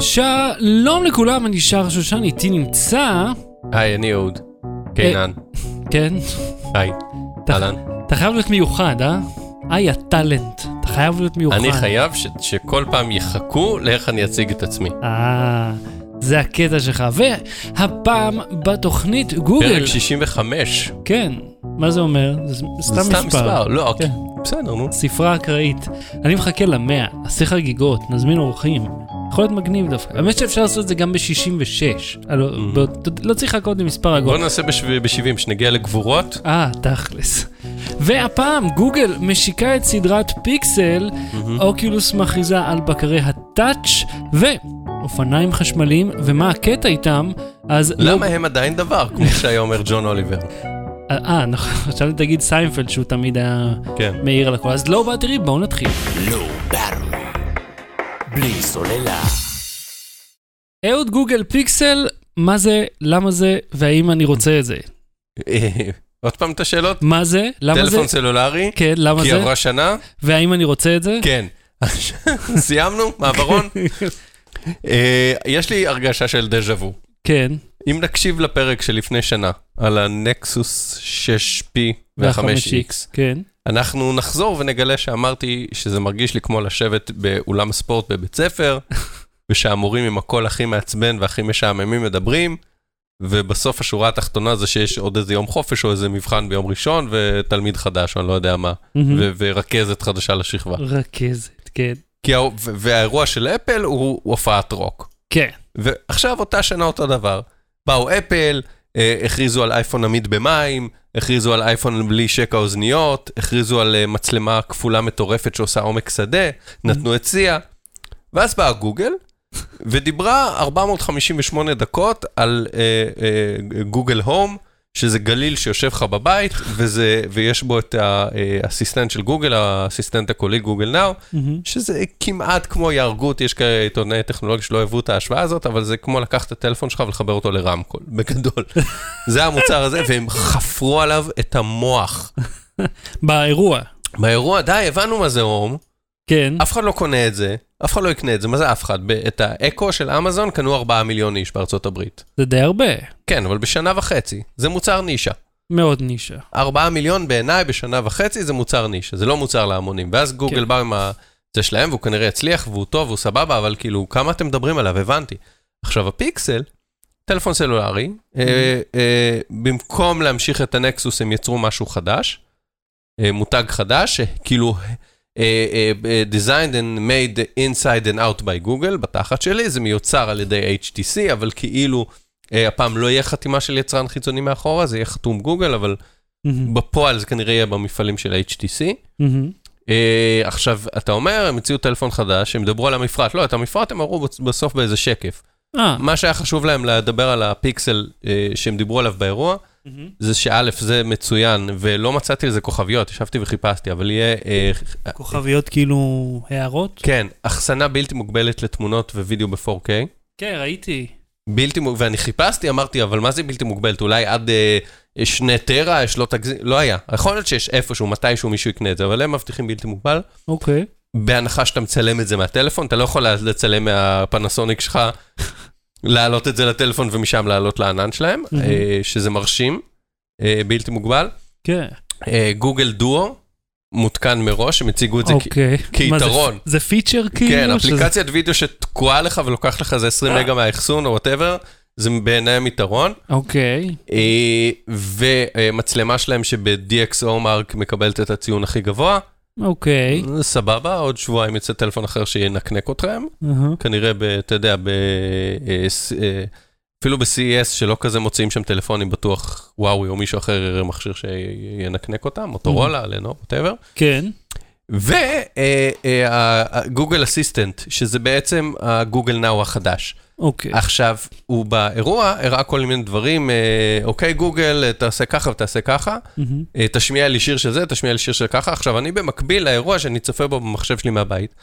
שלום לכולם, אני שר שושן, איתי נמצא... היי, אני אהוד. קינן. כן? היי. אהלן. אתה חייב להיות מיוחד, אה? היי, הטאלנט. אתה חייב להיות מיוחד. אני חייב ש- שכל פעם יחכו לאיך אני אציג את עצמי. אה, זה הקטע שלך. והפעם בתוכנית גוגל. פרק 65. כן. מה זה אומר? זה זה סתם מספר. סתם מספר. לא, כן. בסדר, נו. ספרה אקראית. אני מחכה למאה, נעשה חגיגות, נזמין אורחים. יכול להיות מגניב דווקא. האמת שאפשר לעשות את זה גם ב-66. לא צריך לחכות למספר עגול. בוא נעשה ב-70, שנגיע לגבורות. אה, תכלס. והפעם גוגל משיקה את סדרת פיקסל, אוקולוס מכריזה על בקרי ה Touch ואופניים חשמליים, ומה הקטע איתם, אז לא... למה הם עדיין דבר, כמו שהיה אומר ג'ון אוליבר. אה, נכון, עכשיו תגיד סיינפלד שהוא תמיד היה כן. מעיר על הכל. אז No Battery, בואו נתחיל. לא ברור. בלי סוללה. אהוד גוגל פיקסל, מה זה, למה זה, והאם אני רוצה את זה. עוד פעם את השאלות? מה זה, למה זה, טלפון סלולרי? כן, למה כי זה, עברה שנה? והאם אני רוצה את זה. כן. סיימנו? מעברון? אה, יש לי הרגשה של דז'ה וו. כן, אם נקשיב לפרק שלפני שנה על הנקסוס 6P וה-5X, כן. אנחנו נחזור ונגלה שאמרתי שזה מרגיש לי כמו לשבת באולם ספורט בבית ספר, ושהמורים עם הקול הכי מעצבן והכי משעממים מדברים, ובסוף השורה התחתונה זה שיש עוד איזה יום חופש או איזה מבחן ביום ראשון, ותלמיד חדש, או אני לא יודע מה. ו- ורכזת חדשה לשכבה. רכזת, כן. כי ו- והאירוע של אפל הוא הופעת רוק. כן. ועכשיו אותה שנה אותו דבר. באו אפל, הכריזו על אייפון עמיד במים, הכריזו על אייפון בלי שקע אוזניות, הכריזו על אה, מצלמה כפולה מטורפת שעושה עומק שדה, נתנו את סיה. ואז באה גוגל, ודיברה 458 דקות על אה, אה, גוגל הום, שזה גליל שיושב לך בבית, וזה, ויש בו את האסיסטנט של גוגל, האסיסטנט הקולי גוגל נאו, מהמם. שזה כמעט כמו יהרגות, יש כאלה עיתונאי טכנולוגיה שלא אהבו את ההשוואה הזאת, אבל זה כמו לקחת את הטלפון שלך ולחבר אותו לרמקול, בגדול. זה המוצר הזה, והם חפרו עליו את המוח. באירוע, באירוע, די, הבנו מה זה הום, כן. אף אחד לא קונה את זה, אף אחד לא יקנה את זה, מה זה אף אחד? את האקו של אמזון קנו 4 מיליון איש בארצות הברית. זה די הרבה. כן, אבל בשנה וחצי, זה מוצר נישה. מאוד נישה. 4 מיליון בעיניי בשנה וחצי זה מוצר נישה, זה לא מוצר להמונים. ואז גוגל כן. בא עם ה... זה שלהם, והוא כנראה הצליח, והוא טוב, והוא סבבה, אבל כאילו, כמה אתם מדברים עליו? הבנתי. עכשיו, הפיקסל, טלפון סלולרי, אה, אה, במקום להמשיך את הנקסוס, הם יצרו משהו חדש, אה, מותג חדש, שכאילו, אה, אה, אה, designed and made inside and out by Google, בתחת שלי, זה מיוצר על ידי HTC, אבל כאילו, אה, הפעם לא יהיה חתימה של יצרן חיצוני מאחורה, זה יהיה חתום גוגל, אבל מהמם. בפועל זה כנראה יהיה במפעלים של HTC. מהמם. אה, עכשיו, אתה אומר, הם הציעו טלפון חדש, הם דברו על המפרט. לא, את המפרט הם הראו בצ- בסוף באיזה שקף. אה. מה שהיה חשוב להם לדבר על הפיקסל אה, שהם דיברו עליו באירוע. זה שא', זה מצוין, ולא מצאתי לזה כוכביות, ישבתי וחיפשתי, אבל יהיה, אה, כוכביות כאילו הערות? כן, אחסנה בלתי מוגבלת לתמונות ווידאו ב-4K. כן, ראיתי. בלתי מוגבלת, ואני חיפשתי, אמרתי, אבל מה זה בלתי מוגבלת? אולי עד אה, שני טרה, יש לא תגזים, לא היה. יכול להיות שיש איפשהו, מתישהו מישהו יקנה את זה, אבל הם מבטיחים בלתי מוגבל. אוקיי. בהנחה שאתה מצלם את זה מהטלפון, אתה לא יכול לצלם מהפנסוניק שלך, להעלות את זה לטלפון ומשם לעלות לענן שלהם. אה, שזה מרשים, אה, בלתי מוגבל. כן. אה, גוגל דואו, מותקן מראש, הם הציגו את זה אוקיי. זה, כיתרון. זה פיצ'ר כאילו? כן, שזה- אפליקציית וידאו שתקועה לך ולוקח לך איזה 20 מגה מהאחסון או whatever, זה בעיניהם יתרון. אוקיי. אה, ומצלמה שלהם שב-DxO Mark מקבלת את הציון הכי גבוה. אוקיי. סבבה, עוד שבועיים יצא טלפון אחר שינקנק אתכם. אהה. כנראה, ב, אתה יודע, ב, אה, אה, אפילו ב-CES שלא כזה מוציאים שם טלפונים, בטוח וואוי או מישהו אחר יראה מכשיר שינקנק אותם, מוטורולה, לנו, ווטאבר. כן. וגוגל אסיסטנט, שזה בעצם הגוגל נאו החדש. אוקיי. עכשיו, הוא באירוע הראה כל מיני דברים, אה, אוקיי גוגל, אה, תעשה ככה ותעשה ככה. אה, תשמיע לי שיר של זה, תשמיע לי שיר של ככה. עכשיו, אני במקביל לאירוע שאני צופה בו במחשב שלי מהבית,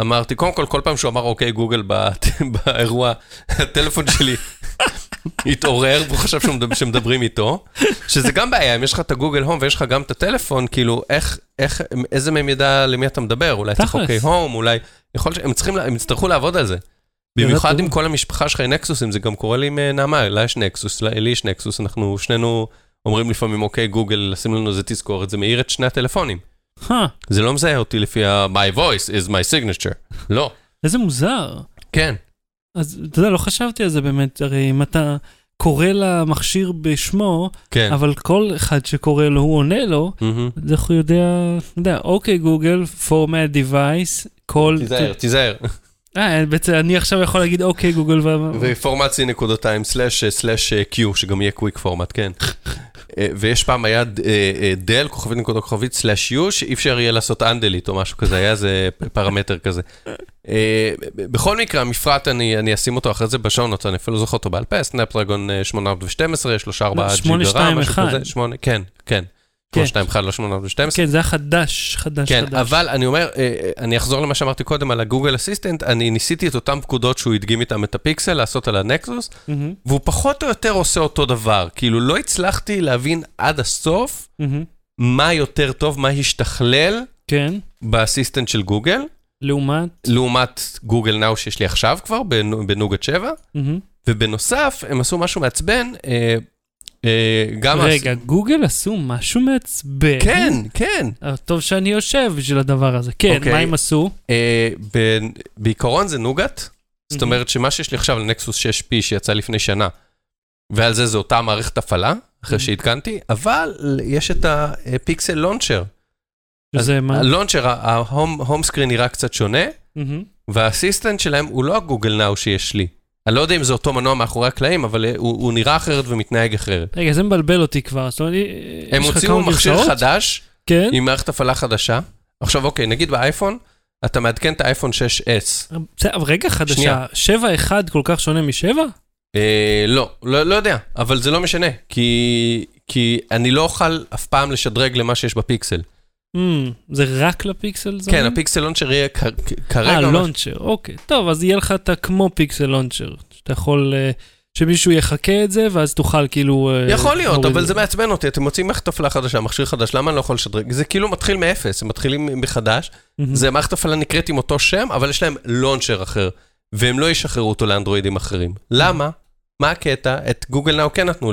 אמרתי, קודם כל, כל פעם שהוא אמר אוקיי גוגל ב- באירוע, הטלפון שלי התעורר, והוא חשב שהוא מדבר- שמדברים איתו, שזה גם בעיה, אם יש לך את הגוגל הום ויש לך גם את הטלפון, כאילו, איך, איך, איזה מהם ידע למי אתה מדבר? אולי. אוקיי הום, אולי, יכול להיות שהם צריכים, הם יצטרכו לעבוד על זה. במיוחד טוב. עם כל המשפחה שלך עם נקסוסים, זה גם קורה לי עם אה, נעמה, לה יש נקסוס, לי יש נקסוס, אנחנו שנינו אומרים לפעמים, אוקיי, גוגל, לשים לנו איזה תזכורת, זה מאיר את שני הטלפונים. זה לא מזהה אותי לפי ה- my voice is my signature. לא. איזה מוזר. כן. אז אתה יודע, לא חשבתי על זה באמת, הרי אם אתה קורא למכשיר בשמו, כן. אבל כל אחד שקורא לו, הוא עונה לו, מהמם. אז איך הוא יודע, אתה יודע, אוקיי גוגל, format device, כל... תיזהר, תיזהר. אה, בעצם אני עכשיו יכול להגיד אוקיי גוגל, ו... ופורמט C נקודתיים סלאש סלאש Q, שגם יהיה quick format, כן. אה, ויש פעם היה אה, אה, del, כוכבית נקודה כוכבית סלאש U, שאי אפשר יהיה לעשות undelete או משהו כזה, היה איזה פרמטר כזה. בכל מקרה, המפרט, אני אני אשים אותו אחרי זה בשונות, אני אפילו זוכר אותו בעל פה, סנאפדרגון אה, 812, 34 לא, ג'יגה רם, משהו 821. כזה, 8, כן, כן. כן. 821, לא 812. כן, זה היה חדש, חדש, כן, חדש. אבל אני אומר, אה, אה, אני אחזור למה שאמרתי קודם על הגוגל Assistant, אני ניסיתי את אותן פקודות שהוא הדגים איתם את הפיקסל, לעשות על הנקסוס, מהמם, והוא פחות או יותר עושה אותו דבר. כאילו, לא הצלחתי להבין עד הסוף מהמם. מה יותר טוב, מה השתכלל כן, באסיסטנט של גוגל, לעומת... לעומת גוגל נאו שיש לי עכשיו כבר, בנו- בנוגת 7, מהמם. ובנוסף, הם עשו משהו מעצבן, אה, גם... רגע, גוגל עשו משהו מעצבן. כן, כן. אה, טוב שאני יושב בשביל הדבר הזה. כן, אוקיי. מה הם עשו? אה, ב- בעיקרון זה נוגת, זאת מהמם. אומרת שמה שיש לי עכשיו לנקסוס 6P שיצא לפני שנה, ועל זה זה אותה מערכת הפעלה, אחרי מהמם. שעדכנתי, אבל יש את הפיקסל לונצ'ר. שזה מה? הלונצ'ר, ההום סקרין נראה קצת שונה, מהמם. והאסיסטנט שלהם הוא לא הגוגל נאו שיש לי. אני לא יודע אם זה אותו מנוע מאחורי הקלעים, אבל אה, הוא, נראה אחרת ומתנהג אחרת. רגע, זה מבלבל אותי כבר. זאת אומרת, הם יש לך הוציאו כמה מכשיר גרסאות? חדש, כן. עם מערכת הפעלה חדשה. עכשיו אוקיי, נגיד באייפון, אתה מעדכן את האייפון 6S. בסדר, רגע, חדשה. שנייה. 7-1 כל כך שונה מ-7? אה, לא, לא, לא יודע, אבל זה לא משנה, כי, כי אני לא אוכל אף פעם לשדרג למה שיש בפיקסל. זה רק לפיקסל? זה כן? הפיקסל לונצ'ר יהיה כרגע... אה, לונצ'ר, אוקיי. טוב, אז יהיה לך את הכמו פיקסל לונצ'ר. שאתה יכול, אה, שמישהו יחכה את זה, ואז תוכל כאילו... אה, יכול להיות, אבל זה מעצבן אותי, אתם מוצאים מערכת הפעלה חדשה, מכשיר חדש, למה אני לא יכול לשדרג? זה כאילו מתחיל מאפס, הם מתחילים מחדש, מהמם. זה מערכת הפעלה נקראת עם אותו שם, אבל יש להם לונצ'ר אחר, והם לא ישחררו אותו לאנדרואידים אחרים. למה? מה הקטע? את גוגל נאו כן נתנו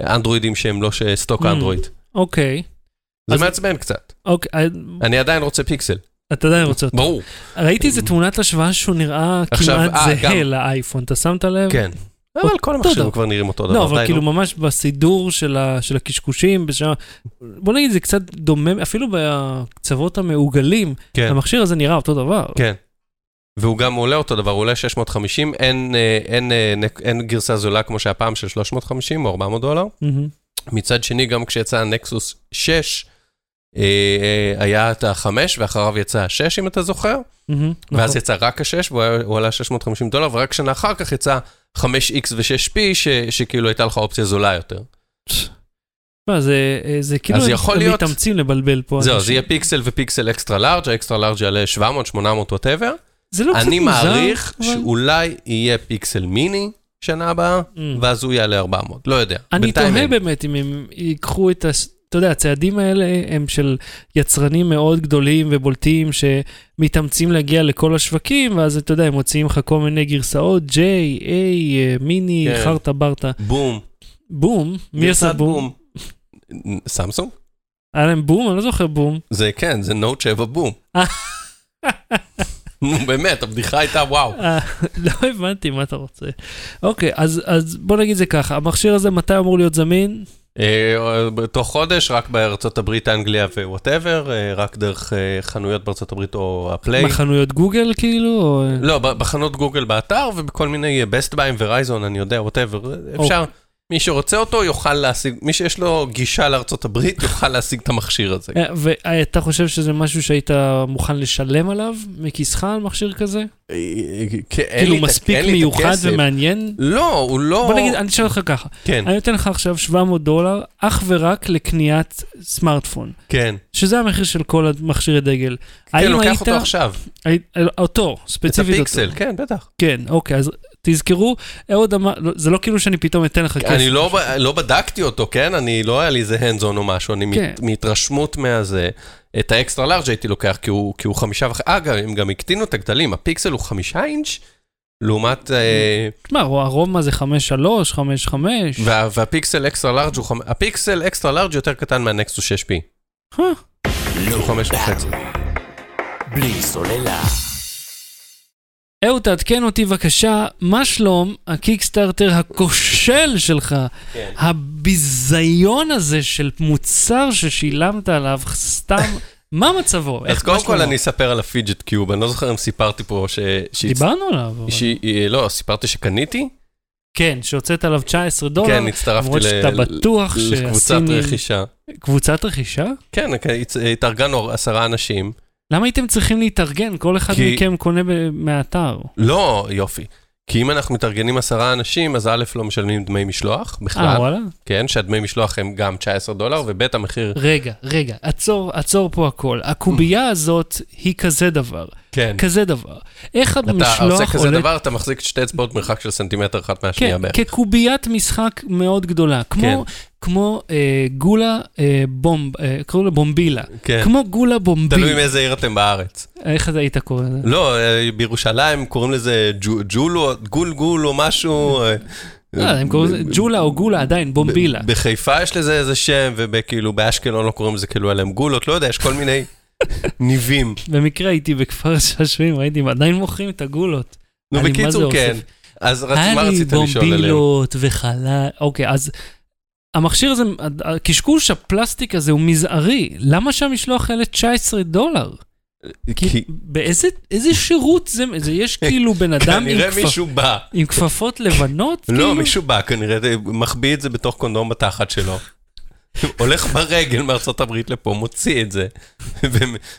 לאנדרואידים שהם לא סטוק Mm. אנדרואיד. אוקיי, זה מעצבן קצת. אוקיי, אה, אני עדיין רוצה פיקסל, אתה עדיין רוצה אותו. ברור. ראיתי איזה תמונת השוואה שהוא נראה כמעט אה, זהה. לאייפון, אתה שמת לב? כן. אבל כל המכשירים דבר. כבר נראים אותו דבר. לא, אבל כאילו. ממש בסידור של הקשקושים, בוא נגיד זה קצת דומה, אפילו בקצוות המעוגלים, כן, המכשיר הזה נראה אותו דבר. כן. והוא גם עולה אותו דבר, הוא עולה 650, אין, אה, אין, נק- אין גרסה זולה כמו שהיה פעם של 350 או 400 דולר. מהמם. מצד שני, גם כשיצא הנקסוס 6, אה, אה, היה את החמש, ואחריו יצא ה-6, אם אתה זוכר, מהמם, ואז נכון. יצא רק ה-6, והוא עלה 650 דולר, ורק שנה אחר כך יצא 5X ו-6P, ש- שכאילו הייתה לך אופציה זולה יותר. מה, זה אה, זה כאילו אז הם- יכול להיות- מתאמצים לבלבל פה. זהו. זה יהיה פיקסל ופיקסל extra large, ה extra large יעלה 700, 800, whatever. זה לא קצת אני מוזר, מעריך אבל- שאולי יהיה פיקסל מיני שנה הבאה, Mm. ואז הוא יעלה 400, לא יודע. אני תוהה. באמת אם הם ייקחו את ה... אתה יודע, הצעדים האלה הם של יצרנים מאוד גדולים ובולטים שמתאמצים להגיע לכל השווקים, ואז אתה יודע, הם מוציאים לך כל מיני גרסאות, J, A, מיני, כן. חרטה ברטה. בום. בום? מי עשה בום? סמסונג? היה להם בום? אני לא זוכר בום. זה כן, זה נוט 7 בום. נו באמת, הבדיחה הייתה וואו. אה, לא הבנתי מה אתה רוצה. אוקיי, אז בוא נגיד זה ככה, המכשיר הזה מתי אמור להיות זמין? אה, בתוך חודש, רק בארצות הברית, אנגליה whatever, רק דרך אה, חנויות בארצות הברית או ה play. מחנויות גוגל כאילו? לא, בחנות גוגל באתר ובכל מיני Best Buy ים, Verizon, אני יודע, whatever, אפשר. מי שרוצה אותו יוכל להשיג, מי שיש לו גישה לארצות הברית יוכל להשיג את המכשיר הזה. אה, ואתה חושב שזה משהו שהיית מוכן לשלם עליו מכיסך על מכשיר כזה? אה, אין כאילו את מספיק את מיוחד. ומעניין? לא, הוא לא... בוא נגיד, אני אשאל אותך ככה, כן, אני נותן לך עכשיו 700 דולר אך ורק לקניית סמארטפון, כן. שזה המחיר של כל המכשירי דגל. כן, לוקח אותו עכשיו. אותו, את ספציפית אותו. הפיקסל, כן, בטח. כן, אוקיי, אז תזכרו, אהוד אמר, לא, זה לא כאילו שאני פתאום אתן לך כסף. אני לא, ב- לא בדקתי אותו, כן? אני, לא היה לי איזה hands on או משהו, אני כן. מת, מהתרשמות מהזה. את ה extra large הייתי לוקח כי הוא, כי הוא חמישה וחצי, אגב, הם גם הקטינו את הגדלים, הפיקסל הוא חמישה אינץ', לעומת... אה, תשמע, הרוב מה זה 5.3, 5.5? וה- והפיקסל extra large הוא... הפיקסל extra large יותר קטן מהנקסוס 6P. אה, הוא חמש וחצי. בלי סוללה. אהוד, תעדכן אותי בבקשה, מה שלום הקיקסטארטר הכושל שלך? כן. הביזיון הזה של מוצר ששילמת עליו סתם, מה מצבו? אז קודם כל? אני אספר על הפיג'ט קיוב, אני לא זוכר אם סיפרתי פה ש... דיברנו עליו. לא, סיפרתי שקניתי? כן, שהוצאת עליו 19 דולר. כן, הצטרפתי ל- שאתה בטוח לקבוצת שהסינים- רכישה. קבוצת רכישה? כן, הצ- התארגנו עשרה אנשים. למה הייתם צריכים להתארגן? כל אחד כי- מכם קונה ב- מהאתר. לא, יופי. כי אם אנחנו מתארגנים עשרה אנשים, אז א', לא משלמים דמי משלוח אה, בכלל, וואלה? כן, שהדמי משלוח הם גם 19 דולר, וב' המחיר, רגע, רגע, עצור, עצור פה הכל. הקובייה הזאת היא כזה דבר, כן. כזה דבר. איך אתה המשלוח עושה כזה עולה... דבר, אתה מחזיק שתי אצבעות מרחק של סנטימטר אחת מהשנייה כן, בערך. כקוביית משחק מאוד גדולה. כמו, כמו אה, גולה אה, בומב, אה, קראו לה בומבילה. כן. כמו גולה בומבילה. תלוי מאיזה עיר אתם בארץ. איך אתה היית קורא לזה? לא, אה, בירושלים קוראים לזה ג'ו- ג'ולו, גול גול או משהו. אה, לא, הם קוראים לזה ג'ולה או גולה, עדיין, בומבילה. בחיפה יש לזה איזה שם, ובכאילו באשקלון לא קוראים לזה כאילו עליהם גולות, לא יודע, יש כל מיני ניבים. במקרה הייתי בכפר שעשועים, ראיתי, הם עדיין מוכרים את הגולות. נו, בקיצור, כן. אז היה מה לי רצית לשאול עליהם? בומבילות וחלל, אוקיי, אז המכשיר הזה, הקשקוש הפלסטיק הזה הוא מזערי, למה שהמשלוח יעלה 19 דולר? כי באיזה איזה שירות זה, זה יש כאילו בן אדם עם, מישהו בא. עם כפפות לבנות? לא, כאילו? מישהו בא, כנראה מחביא את זה בתוך קונדום בתחת שלו. הולך ברגל מארצות הברית לפה, מוציא את זה,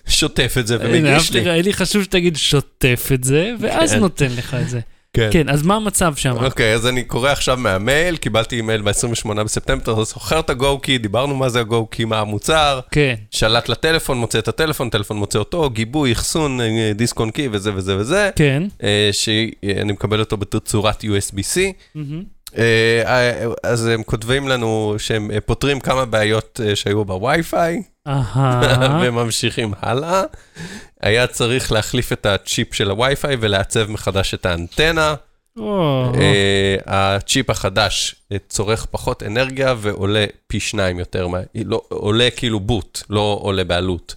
ושוטף את זה ומגיש לי. היה לי חשוב שתגיד שוטף את זה, ואז כן. נותן לך את זה. כן. כן, אז מה המצב שם? אוקיי, אז אני קורא עכשיו מהמייל, קיבלתי אימייל ב-28 בספטמבר, אתה זוכר את ה-go-key, דיברנו מה זה ה-go-key, מה המוצר, כן, שלט לטלפון, מוצא את הטלפון, טלפון מוצא אותו, גיבוי, אחסון, אה, דיסק און קי וזה וזה וזה, כן. אה, שאני מקבל אותו בתצורת USB-C. מהמם. אה, אז הם כותבים לנו שהם אה, פותרים כמה בעיות אה, שהיו בווי-פיי. וממשיכים הלאה. היה צריך להחליף את הצ'יפ של הווי-פיי ולעצב מחדש את האנטנה. אה, הצ'יפ החדש אה, צורך פחות אנרגיה ועולה פי שניים יותר, מה- לא, עולה כאילו בוט, לא עולה בעלות.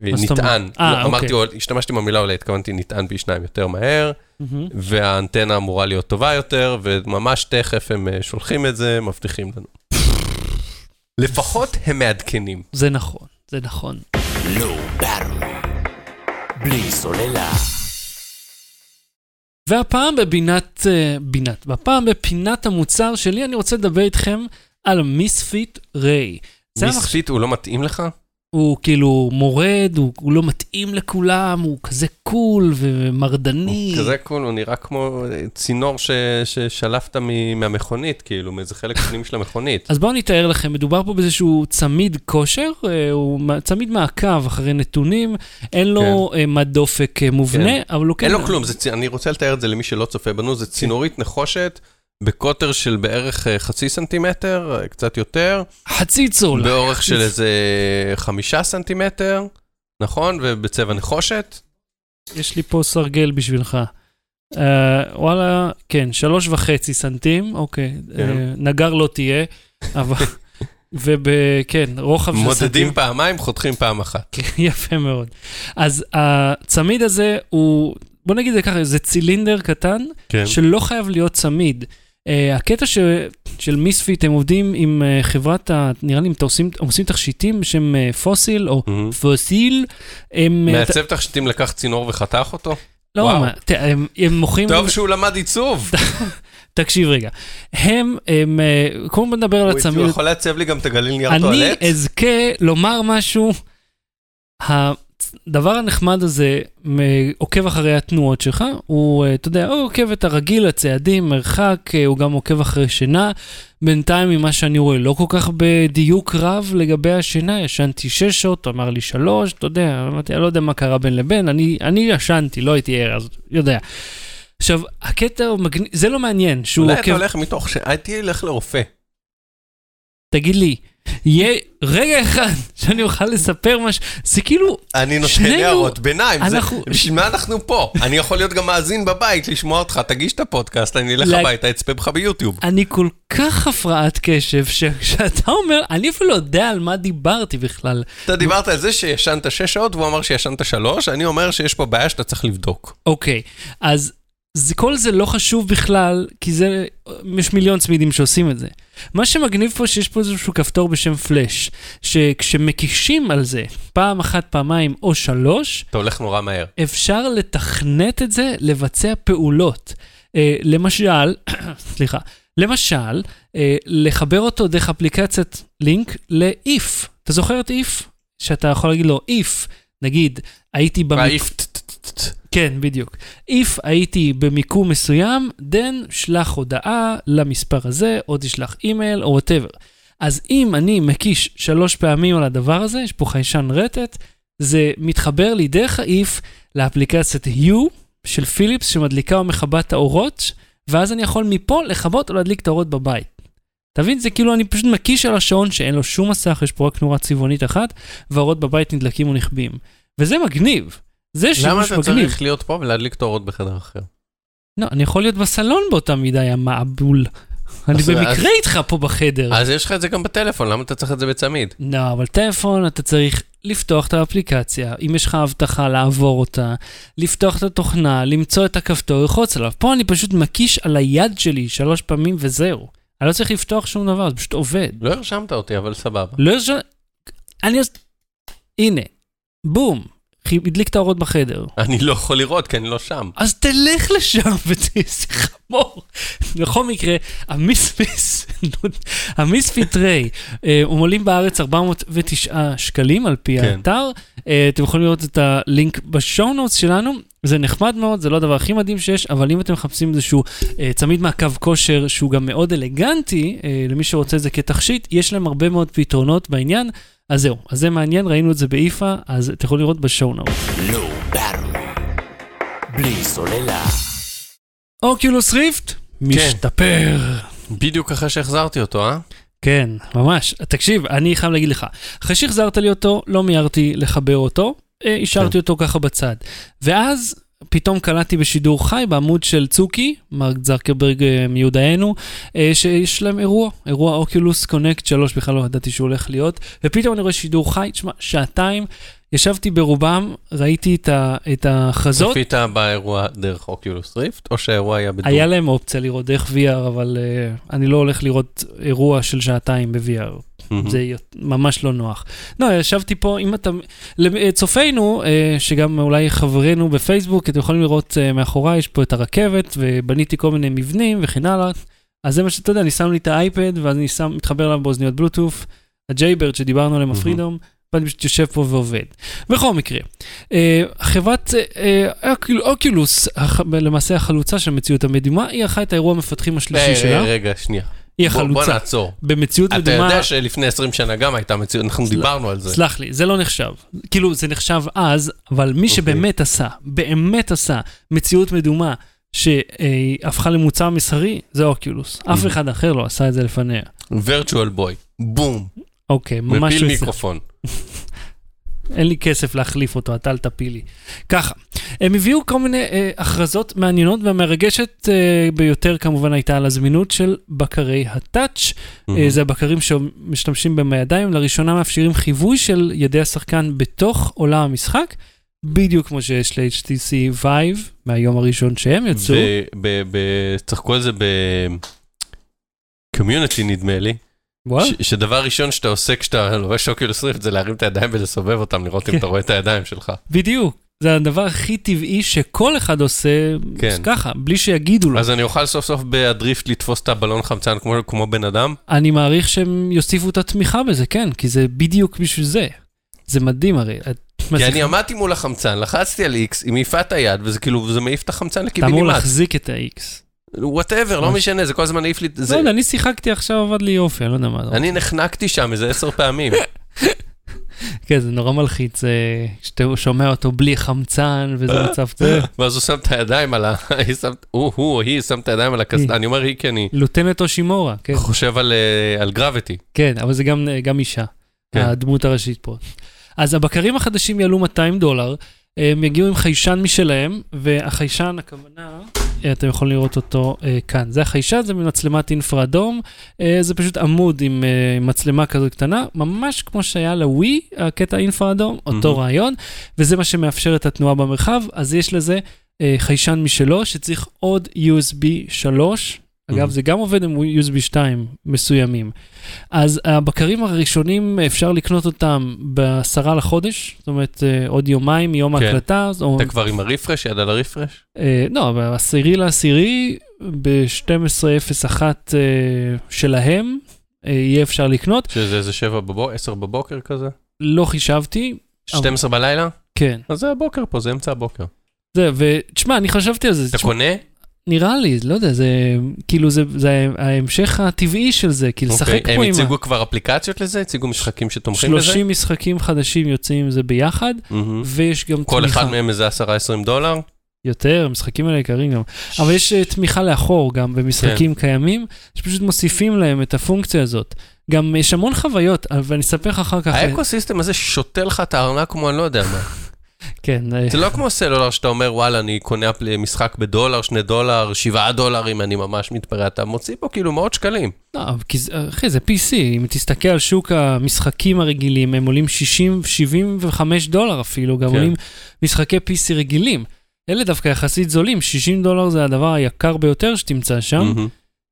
נטען, אה, לא, אמרתי, אוקיי. עול- השתמשתי במילה עולה, התכוונתי נטען פי שניים יותר מהר. והאנטנה אמורה להיות טובה יותר, וממש תכף הם אה, שולחים את זה, מבטיחים לנו. לפחות הם מעדכנים. זה נכון, זה נכון. לא. בלי סוללה. והפעם בבינת, אה, בינת, והפעם בפינת המוצר שלי אני רוצה לדבר איתכם על Misfit Ray. Misfit הוא לא מתאים לך? הוא כאילו מורד, הוא, הוא לא מתאים לכולם, הוא כזה cool ומרדני. הוא כזה cool, הוא נראה כמו אה, צינור ש- ששלפת מ- מהמכונית, כאילו, מאיזה חלק פנים של המכונית. אז בואו אני אתאר לכם, מדובר פה באיזשהו צמיד כושר, אה, הוא צמיד מעקב אחרי נתונים, אין לו אה, מד דופק מובנה, אבל הוא כן... אין לו כלום, זה אני רוצה לתאר את זה למי שלא צופה בנו, זה צינורית נחושת בקוטר של בערך אה, חצי סנטימטר, אה, קצת יותר, חצי צול. באורך של איזה חמישה סנטימטר, נכון? ובצבע נחושת. יש לי פה סרגל בשבילך. Uh, וואלה, כן, שלוש וחצי סנטים, אוקיי. כן. Uh, נגר לא תהיה, אבל... וכן, רוחב של סנטים. מודדים פעמיים, חותכים פעם אחת. יפה מאוד. אז הצמיד הזה הוא, בוא נגיד את זה ככה, זה צילינדר קטן, כן. שלא חייב להיות צמיד. Uh, הקטע ש, של מיספיט, הם עובדים עם uh, חברת, ה, נראה לי, הם עושים, עושים תכשיטים בשם uh, פוסיל, או מהמם. פוסיל. הם... מעצב תכשיטים לקח צינור וחתך אותו? לא, וואו. מה, ת, הם, הם מוכרים... טוב שהוא למד עיצוב. תקשיב רגע. הם, הם, אה, קודם כל נדבר על הוא הצמיד. יכול לעצב לי גם את הגליל נייר אני טואלט? אזכה לומר משהו. הדבר הנחמד הזה עוקב אחרי התנועות שלך, הוא, אה, אתה יודע, הוא עוקב את הרגיל, הצעדים, מרחק, אה, הוא גם עוקב אחרי שינה. בינתיים, ממה שאני רואה, לא כל כך בדיוק רב לגבי השינה, ישנתי שש שעות, אמר לי שלוש, אתה יודע, אמרתי, אני לא יודע מה קרה בין לבין, אני, אני ישנתי, לא הייתי ער, אז יודע. עכשיו, הקטע הוא מגניב, זה לא מעניין, שהוא אולי אתה עוקב, הולך מתוך ש... הייתי אלך לרופא. תגיד לי, יהיה רגע אחד שאני אוכל לספר משהו, זה כאילו, אני נותן שנינו- הערות ביניים, זה- אנחנו- בשביל מה אנחנו פה? אני יכול להיות גם מאזין בבית, לשמוע אותך, תגיש את הפודקאסט, אני אלך לה- הביתה, אצפה בך ביוטיוב. אני כל כך הפרעת קשב, שכשאתה אומר, אני אפילו לא יודע על מה דיברתי בכלל. אתה דיברת על זה שישנת 6 שעות, והוא אמר שישנת 3, אני אומר שיש פה בעיה שאתה צריך לבדוק. אוקיי, אז זה, כל זה לא חשוב בכלל, כי זה, יש מיליון צמידים שעושים את זה. מה שמגניב פה, שיש פה איזשהו כפתור בשם פלאש, שכשמקישים על זה פעם אחת, פעמיים או שלוש, אתה הולך נורא מהר. אפשר לתכנת את זה לבצע פעולות. אה, למשל, סליחה, למשל, אה, לחבר אותו דרך אפליקציית לינק ל-if. אתה זוכר את if? שאתה יכול להגיד לו if, נגיד, הייתי במ... כן, בדיוק. if הייתי במיקום מסוים, then שלח הודעה למספר הזה, או תשלח אימייל, או whatever. אז אם אני מקיש שלוש פעמים על הדבר הזה, יש פה חיישן רטט, זה מתחבר לי דרך ה-if לאפליקציית Hue של פיליפס, שמדליקה או מכבה את האורות, ואז אני יכול מפה לכבות או להדליק את האורות בבית. אתה מבין? זה כאילו אני פשוט מקיש על השעון שאין לו שום מסך, יש פה רק נורה צבעונית אחת, והאורות בבית נדלקים ונכבים. וזה מגניב. זה למה שימוש אתה מגניב. צריך להיות פה ולהדליק את האורות בחדר אחר? לא, אני יכול להיות בסלון באותה מידה, יא מעבול. אני אז- במקרה אז- איתך פה בחדר. אז יש לך את זה גם בטלפון, למה אתה צריך את זה בצמיד? לא, אבל טלפון, אתה צריך לפתוח את האפליקציה, אם יש לך הבטחה לעבור אותה, לפתוח את התוכנה, למצוא את הכפתור, ללחוץ עליו. פה אני פשוט מקיש על היד שלי שלוש פעמים וזהו. אני לא צריך לפתוח שום דבר, זה פשוט עובד. לא הרשמת אותי, אבל סבבה. לא יש... אני... הנה, בום, הדליק את האורות בחדר. אני לא יכול לראות כי אני לא שם. אז תלך לשם ותהיה חמור. בכל מקרה, המיספיס, המיספיט ריי, אה, הם עולים בארץ 409 שקלים על פי כן. האתר. אה, אתם יכולים לראות את הלינק בשואו נוטס שלנו. זה נחמד מאוד, זה לא הדבר הכי מדהים שיש, אבל אם אתם מחפשים איזשהו אה, צמיד מעקב כושר שהוא גם מאוד אלגנטי, אה, למי שרוצה את זה כתכשיט, יש להם הרבה מאוד פתרונות בעניין. אז זהו, אז זה מעניין, ראינו את זה באיפה, אז אתם יכולים לראות בשואו נוטס. לואו ברור. בלי סוללה. אוקיולוס ריפט, משתפר. בדיוק אחרי שהחזרתי אותו, אה? כן, ממש. תקשיב, אני חייב להגיד לך, אחרי שהחזרת לי אותו, לא מיהרתי לחבר אותו, אה, השארתי כן. אותו ככה בצד. ואז פתאום קלטתי בשידור חי בעמוד של צוקי, מרק זרקרברג אה, מיודענו, אה, שיש להם אירוע, אירוע אוקיולוס קונקט 3, בכלל לא ידעתי שהוא הולך להיות, ופתאום אני רואה שידור חי, תשמע, שעתיים, ישבתי ברובם, ראיתי את, ה, את ההכרזות, צפית באירוע דרך אוקיולוס ריפט, או שהאירוע היה בדור? היה להם אופציה לראות דרך VR, אבל uh, אני לא הולך לראות אירוע של שעתיים ב-VR. מהמם. זה ממש לא נוח. לא, ישבתי פה, אם אתה... לצופינו, אה, שגם אולי חברינו בפייסבוק, אתם יכולים לראות אה, מאחוריי, יש פה את הרכבת, ובניתי כל מיני מבנים וכן הלאה. אז זה מה שאתה יודע, אני שם לי את האייפד, ואז אני שם, מתחבר אליו באוזניות בלוטוף, ה Jaybird שדיברנו עליהם. ה Freedom, ואני פשוט יושב פה ועובד. בכל מקרה, אה, חברת אה, Oculus, הח- למעשה החלוצה של המציאות המדומה, היא ערכה את האירוע המפתחים השלישי אה, שלה. רגע, שנייה. היא בוא- בוא החלוצה. נעצור. במציאות אתה מדומה... יודע שלפני 20 שנה גם הייתה מציאות, אנחנו סל- דיברנו על זה. סלח לי, זה לא נחשב. כאילו, זה נחשב אז, אבל מי שבאמת עשה, באמת עשה מציאות מדומה שהפכה למוצר מסחרי, זה אוקיולוס. אף אחד אחר לא עשה את זה לפניה. וירטואל בוי, בום, אוקיי, ממש... מפיל מיקרופון. אין לי כסף להחליף אותו, אתה אל תפיל לי. ככה, הם הביאו כל מיני אה, הכרזות מעניינות, והמרגשת אה, ביותר כמובן הייתה על הזמינות של בקרי הטאץ'. אה, זה הבקרים שמשתמשים בהם בידיים, לראשונה מאפשרים חיווי של ידי השחקן בתוך עולם המשחק, בדיוק כמו שיש ל-HTC Vive מהיום הראשון שהם יצאו. צחקו על זה בקומיוניטי נדמה לי, שדבר ראשון שאתה עושה כשאתה לובש אוקיולוס ריפט זה להרים את הידיים ולסובב אותם, לראות אם כן. אתה רואה את הידיים שלך. בדיוק. זה הדבר הכי טבעי שכל אחד עושה כן. ככה, בלי שיגידו לו. אז אני אוכל סוף סוף בהדריפט לתפוס את הבלון חמצן כמו- כמו בן אדם? אני מעריך שהם יוסיפו את התמיכה בזה, כן, כי זה בדיוק בשביל זה. זה מדהים הרי. כי אני עמדתי מול החמצן, לחצתי על X, היא מעיפה את היד, וזה כאילו, זה מעיף את החמצן אתה אמור לקיבינימט. להחזיק את ה-X. Whatever, לא. משנה, זה כל הזמן העיף לי, לא יודע, אני שיחקתי עכשיו, עבד לי יופי, אני לא יודע מה. זה. אני נחנקתי שם איזה עשר פעמים. כן, זה נורא מלחיץ, אה, שאתה שומע אותו בלי חמצן, וזה מצב זה. ואז הוא שם את הידיים על ה... הוא, הוא או היא שם את הידיים על הקסדה, אני אומר היא כי אני lieutenant אושימורה, כן, חושב על, אה, גרביטי. כן, אבל זה גם, גם אישה, כן. הדמות הראשית פה. אז הבקרים החדשים יעלו 200 דולר, הם יגיעו עם חיישן משלהם, והחיישן, הכוונה, אה, אתם יכולים לראות אותו אה, כאן. זה החיישן, זה ממצלמת אינפרדום, אה, זה פשוט עמוד עם אה, מצלמה כזו קטנה, ממש כמו שהיה לווי, הקטע אינפרדום, אותו מהמם. רעיון, וזה מה שמאפשר את התנועה במרחב, אז יש לזה אה, חיישן משלו, שצריך עוד USB 3. אגב, מהמם. זה גם עובד עם USB 2 מסוימים. אז הבקרים הראשונים, אפשר לקנות אותם בעשרה לחודש, זאת אומרת, אה, עוד יומיים מיום כן. ההקלטה. או- אתה כבר עם הרפרש, יד על הרפרש? אה, לא, בעשירי לעשירי, ב-12.01 אה, שלהם, אה, יהיה אפשר לקנות. שזה איזה שבע בבוקר, עשר בבוקר כזה? לא חישבתי, 12 בלילה? כן. אז זה הבוקר פה, זה אמצע הבוקר. זה, ותשמע, אני חשבתי על זה. אתה תשמע, קונה? נראה לי, לא יודע, זה כאילו, זה, זה ההמשך הטבעי של זה, כי לשחק אוקיי. פה הם עם ה- הציגו כבר אפליקציות לזה? הציגו משחקים שתומכים בזה? 30 משחקים חדשים יוצאים עם זה ביחד, מהמם. ויש גם כל תמיכה. אחד מהם איזה 10-20 דולר? יותר, המשחקים האלה יקרים גם. אבל יש אה, תמיכה לאחור גם במשחקים קיימים, שפשוט מוסיפים להם את הפונקציה הזאת. גם יש המון חוויות, ואני אספר לך אחר כך... אה, האקוסיסטם הזה שותה לך את הארנק כמו אני לא יודע מה. כן, אה, זה לא כמו סלולר שאתה אומר, וואלה, אני קונה משחק בדולר, שני דולר, שבעה דולרים, אני ממש מתפרע. אתה מוציא פה כאילו מאות שקלים. לא, כי זה- אחי, זה PC, אם תסתכל על שוק המשחקים הרגילים, הם עולים 60, 75 דולר אפילו, גם כן. עולים משחקי PC רגילים. אלה דווקא יחסית זולים, 60 דולר זה הדבר היקר ביותר שתמצא שם.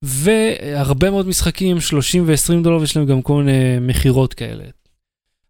והרבה מאוד משחקים, 30 ו-20 דולר, ויש להם גם כל מיני מכירות כאלה.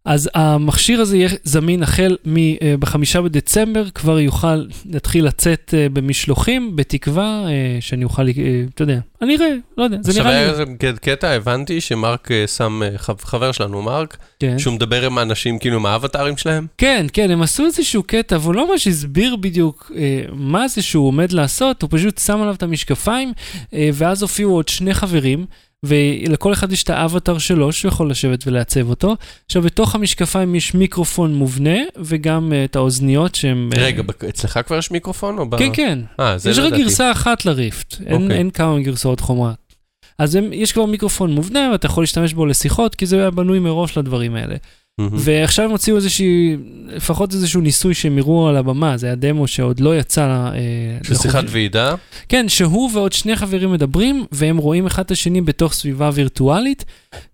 אז המכשיר הזה יהיה זמין החל מ- בחמישה בדצמבר, כבר יוכל להתחיל לצאת אה, במשלוחים, בתקווה אה, שאני אוכל, אה, אתה יודע, אני אראה, לא יודע, זה עכשיו נראה היה לי... איזה ק- קטע, הבנתי שמרק אה, שם, אה, חב- חבר שלנו, מרק, כן. שהוא מדבר עם האנשים כאילו עם האבטרים שלהם. כן, כן, הם עשו איזשהו קטע, והוא לא ממש הסביר בדיוק אה, מה זה שהוא עומד לעשות, הוא פשוט שם עליו את המשקפיים, אה, ואז הופיעו עוד שני חברים, ולכל אחד יש את האבטר שלו, שהוא יכול לשבת ולעצב אותו. עכשיו, בתוך המשקפיים יש מיקרופון מובנה, וגם אה, את האוזניות שהם... אה, רגע, בק- אצלך כבר יש מיקרופון או ב... כן, כן, אה, זה יש רק. גרסה אחת לריפט, אין, אוקיי. אין כמה גרסאות חומרה. אז הם, יש כבר מיקרופון מובנה, ואתה יכול להשתמש בו לשיחות, כי זה היה בנוי מראש לדברים האלה. מהמם. ועכשיו הם הוציאו איזושהי, לפחות איזשהו ניסוי שהם הראו על הבמה, זה היה דמו שעוד לא יצא. אה, של שיחת. ועידה? כן, שהוא ועוד שני חברים מדברים, והם רואים אחד את השני בתוך סביבה וירטואלית.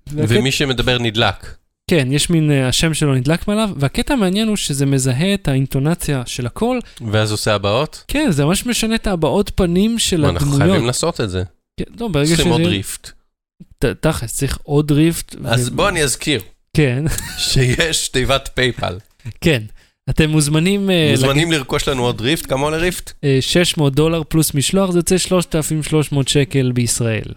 והקטע- ומי שמדבר נדלק. כן, יש מין, אה, השם שלו נדלק מעליו, והקטע המעניין הוא שזה מזהה את האינטונציה של הקול. ואז עושה הבאות? כן, זה ממש משנה את הבעות פנים של אנחנו הדמויות. חייבים לעשות את זה. כן, לא, ברגע צריכים שזה... עוד ריפט. תכלס, צריך עוד ריפט. אז ו- בוא אני אזכיר כן, שיש תיבת פייפל. כן. אתם מוזמנים... אה, מוזמנים לרכוש לנו עוד ריפט, כמה עולה ריפט? אה, 600 דולר פלוס משלוח, זה יוצא 3,300 שקל בישראל.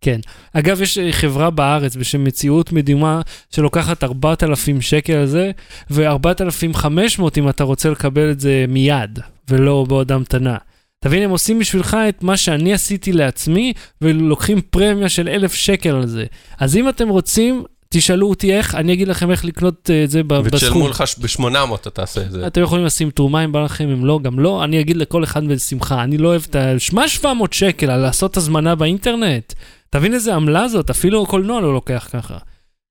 כן. אגב, יש אה, חברה בארץ בשם מציאות מדומה שלוקחת 4,000 שקל על זה, ו-4,500 אם אתה רוצה לקבל את זה מיד, ולא בעוד המתנה. תבין, הם עושים בשבילך את מה שאני עשיתי לעצמי, ולוקחים פרמיה של 1,000 שקל על זה. אז אם אתם רוצים, תשאלו אותי איך, אני אגיד לכם איך לקנות אה, את זה בסכום. ותשלמו לך ב-800 אתה תעשה את זה. אתם יכולים לשים תרומה אם בא לכם, אם לא, גם לא. אני אגיד לכל אחד בשמחה, אני לא אוהב את ה... שמע 700 שקל על לעשות הזמנה באינטרנט. תבין איזה עמלה זאת, אפילו קולנוע לא לוקח ככה.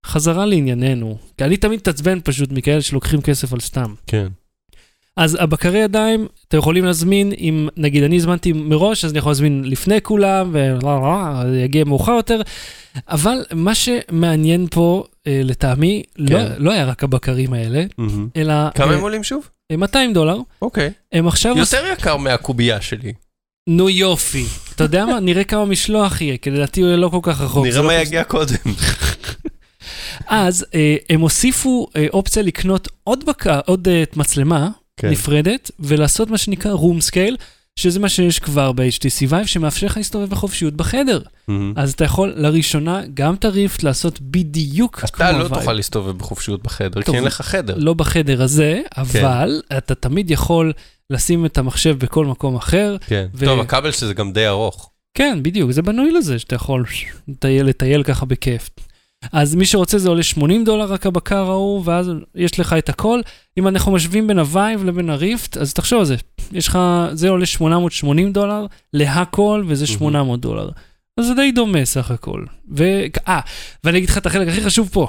חזרה לענייננו, כי אני תמיד מתעצבן פשוט מכאלה שלוקחים כסף על סתם. כן. אז הבקרי ידיים, אתם יכולים להזמין, אם נגיד אני הזמנתי מראש, אז אני יכול להזמין לפני כולם, וזה יגיע מאוחר יותר, אבל מה שמעניין פה, אה, לטעמי, לא, כן. לא היה רק הבקרים האלה, מהמם. אלא כמה אה, הם עולים שוב? 200 דולר. אוקיי. הם עכשיו... עוש- יותר יקר מהקובייה שלי. נו יופי. אתה יודע מה? נראה כמה משלוח יהיה, כי לדעתי הוא יהיה לא כל כך רחוק. נראה לא מה כל- יגיע קודם. אז אה, הם הוסיפו אה, אופציה לקנות עוד בקר, עוד אה, מצלמה כן. נפרדת, ולעשות מה שנקרא room scale, שזה מה שיש כבר ב-HTC Vive, שמאפשר לך להסתובב בחופשיות בחדר. מהמם. אז אתה יכול לראשונה גם את ה Rift לעשות בדיוק כמו אתה לא ה Vive. תוכל להסתובב בחופשיות בחדר, טוב, כי אין לך חדר. לא בחדר הזה, כן. אבל אתה תמיד יכול לשים את המחשב בכל מקום אחר. כן. ו- טוב, הכבל שזה גם די ארוך. כן, בדיוק, זה בנוי לזה שאתה יכול לטייל, לטייל ככה בכיף. אז מי שרוצה זה עולה 80 דולר רק הבקר הזה, ואז יש לך את הכל. אם אנחנו משווים בין ה Vive לבין ה Rift, אז תחשוב על זה. יש לך, זה עולה 880 דולר להכל, וזה 800 דולר. אז זה די דומה סך הכל. ו... אה, ואני אגיד לך את החלק הכי חשוב פה.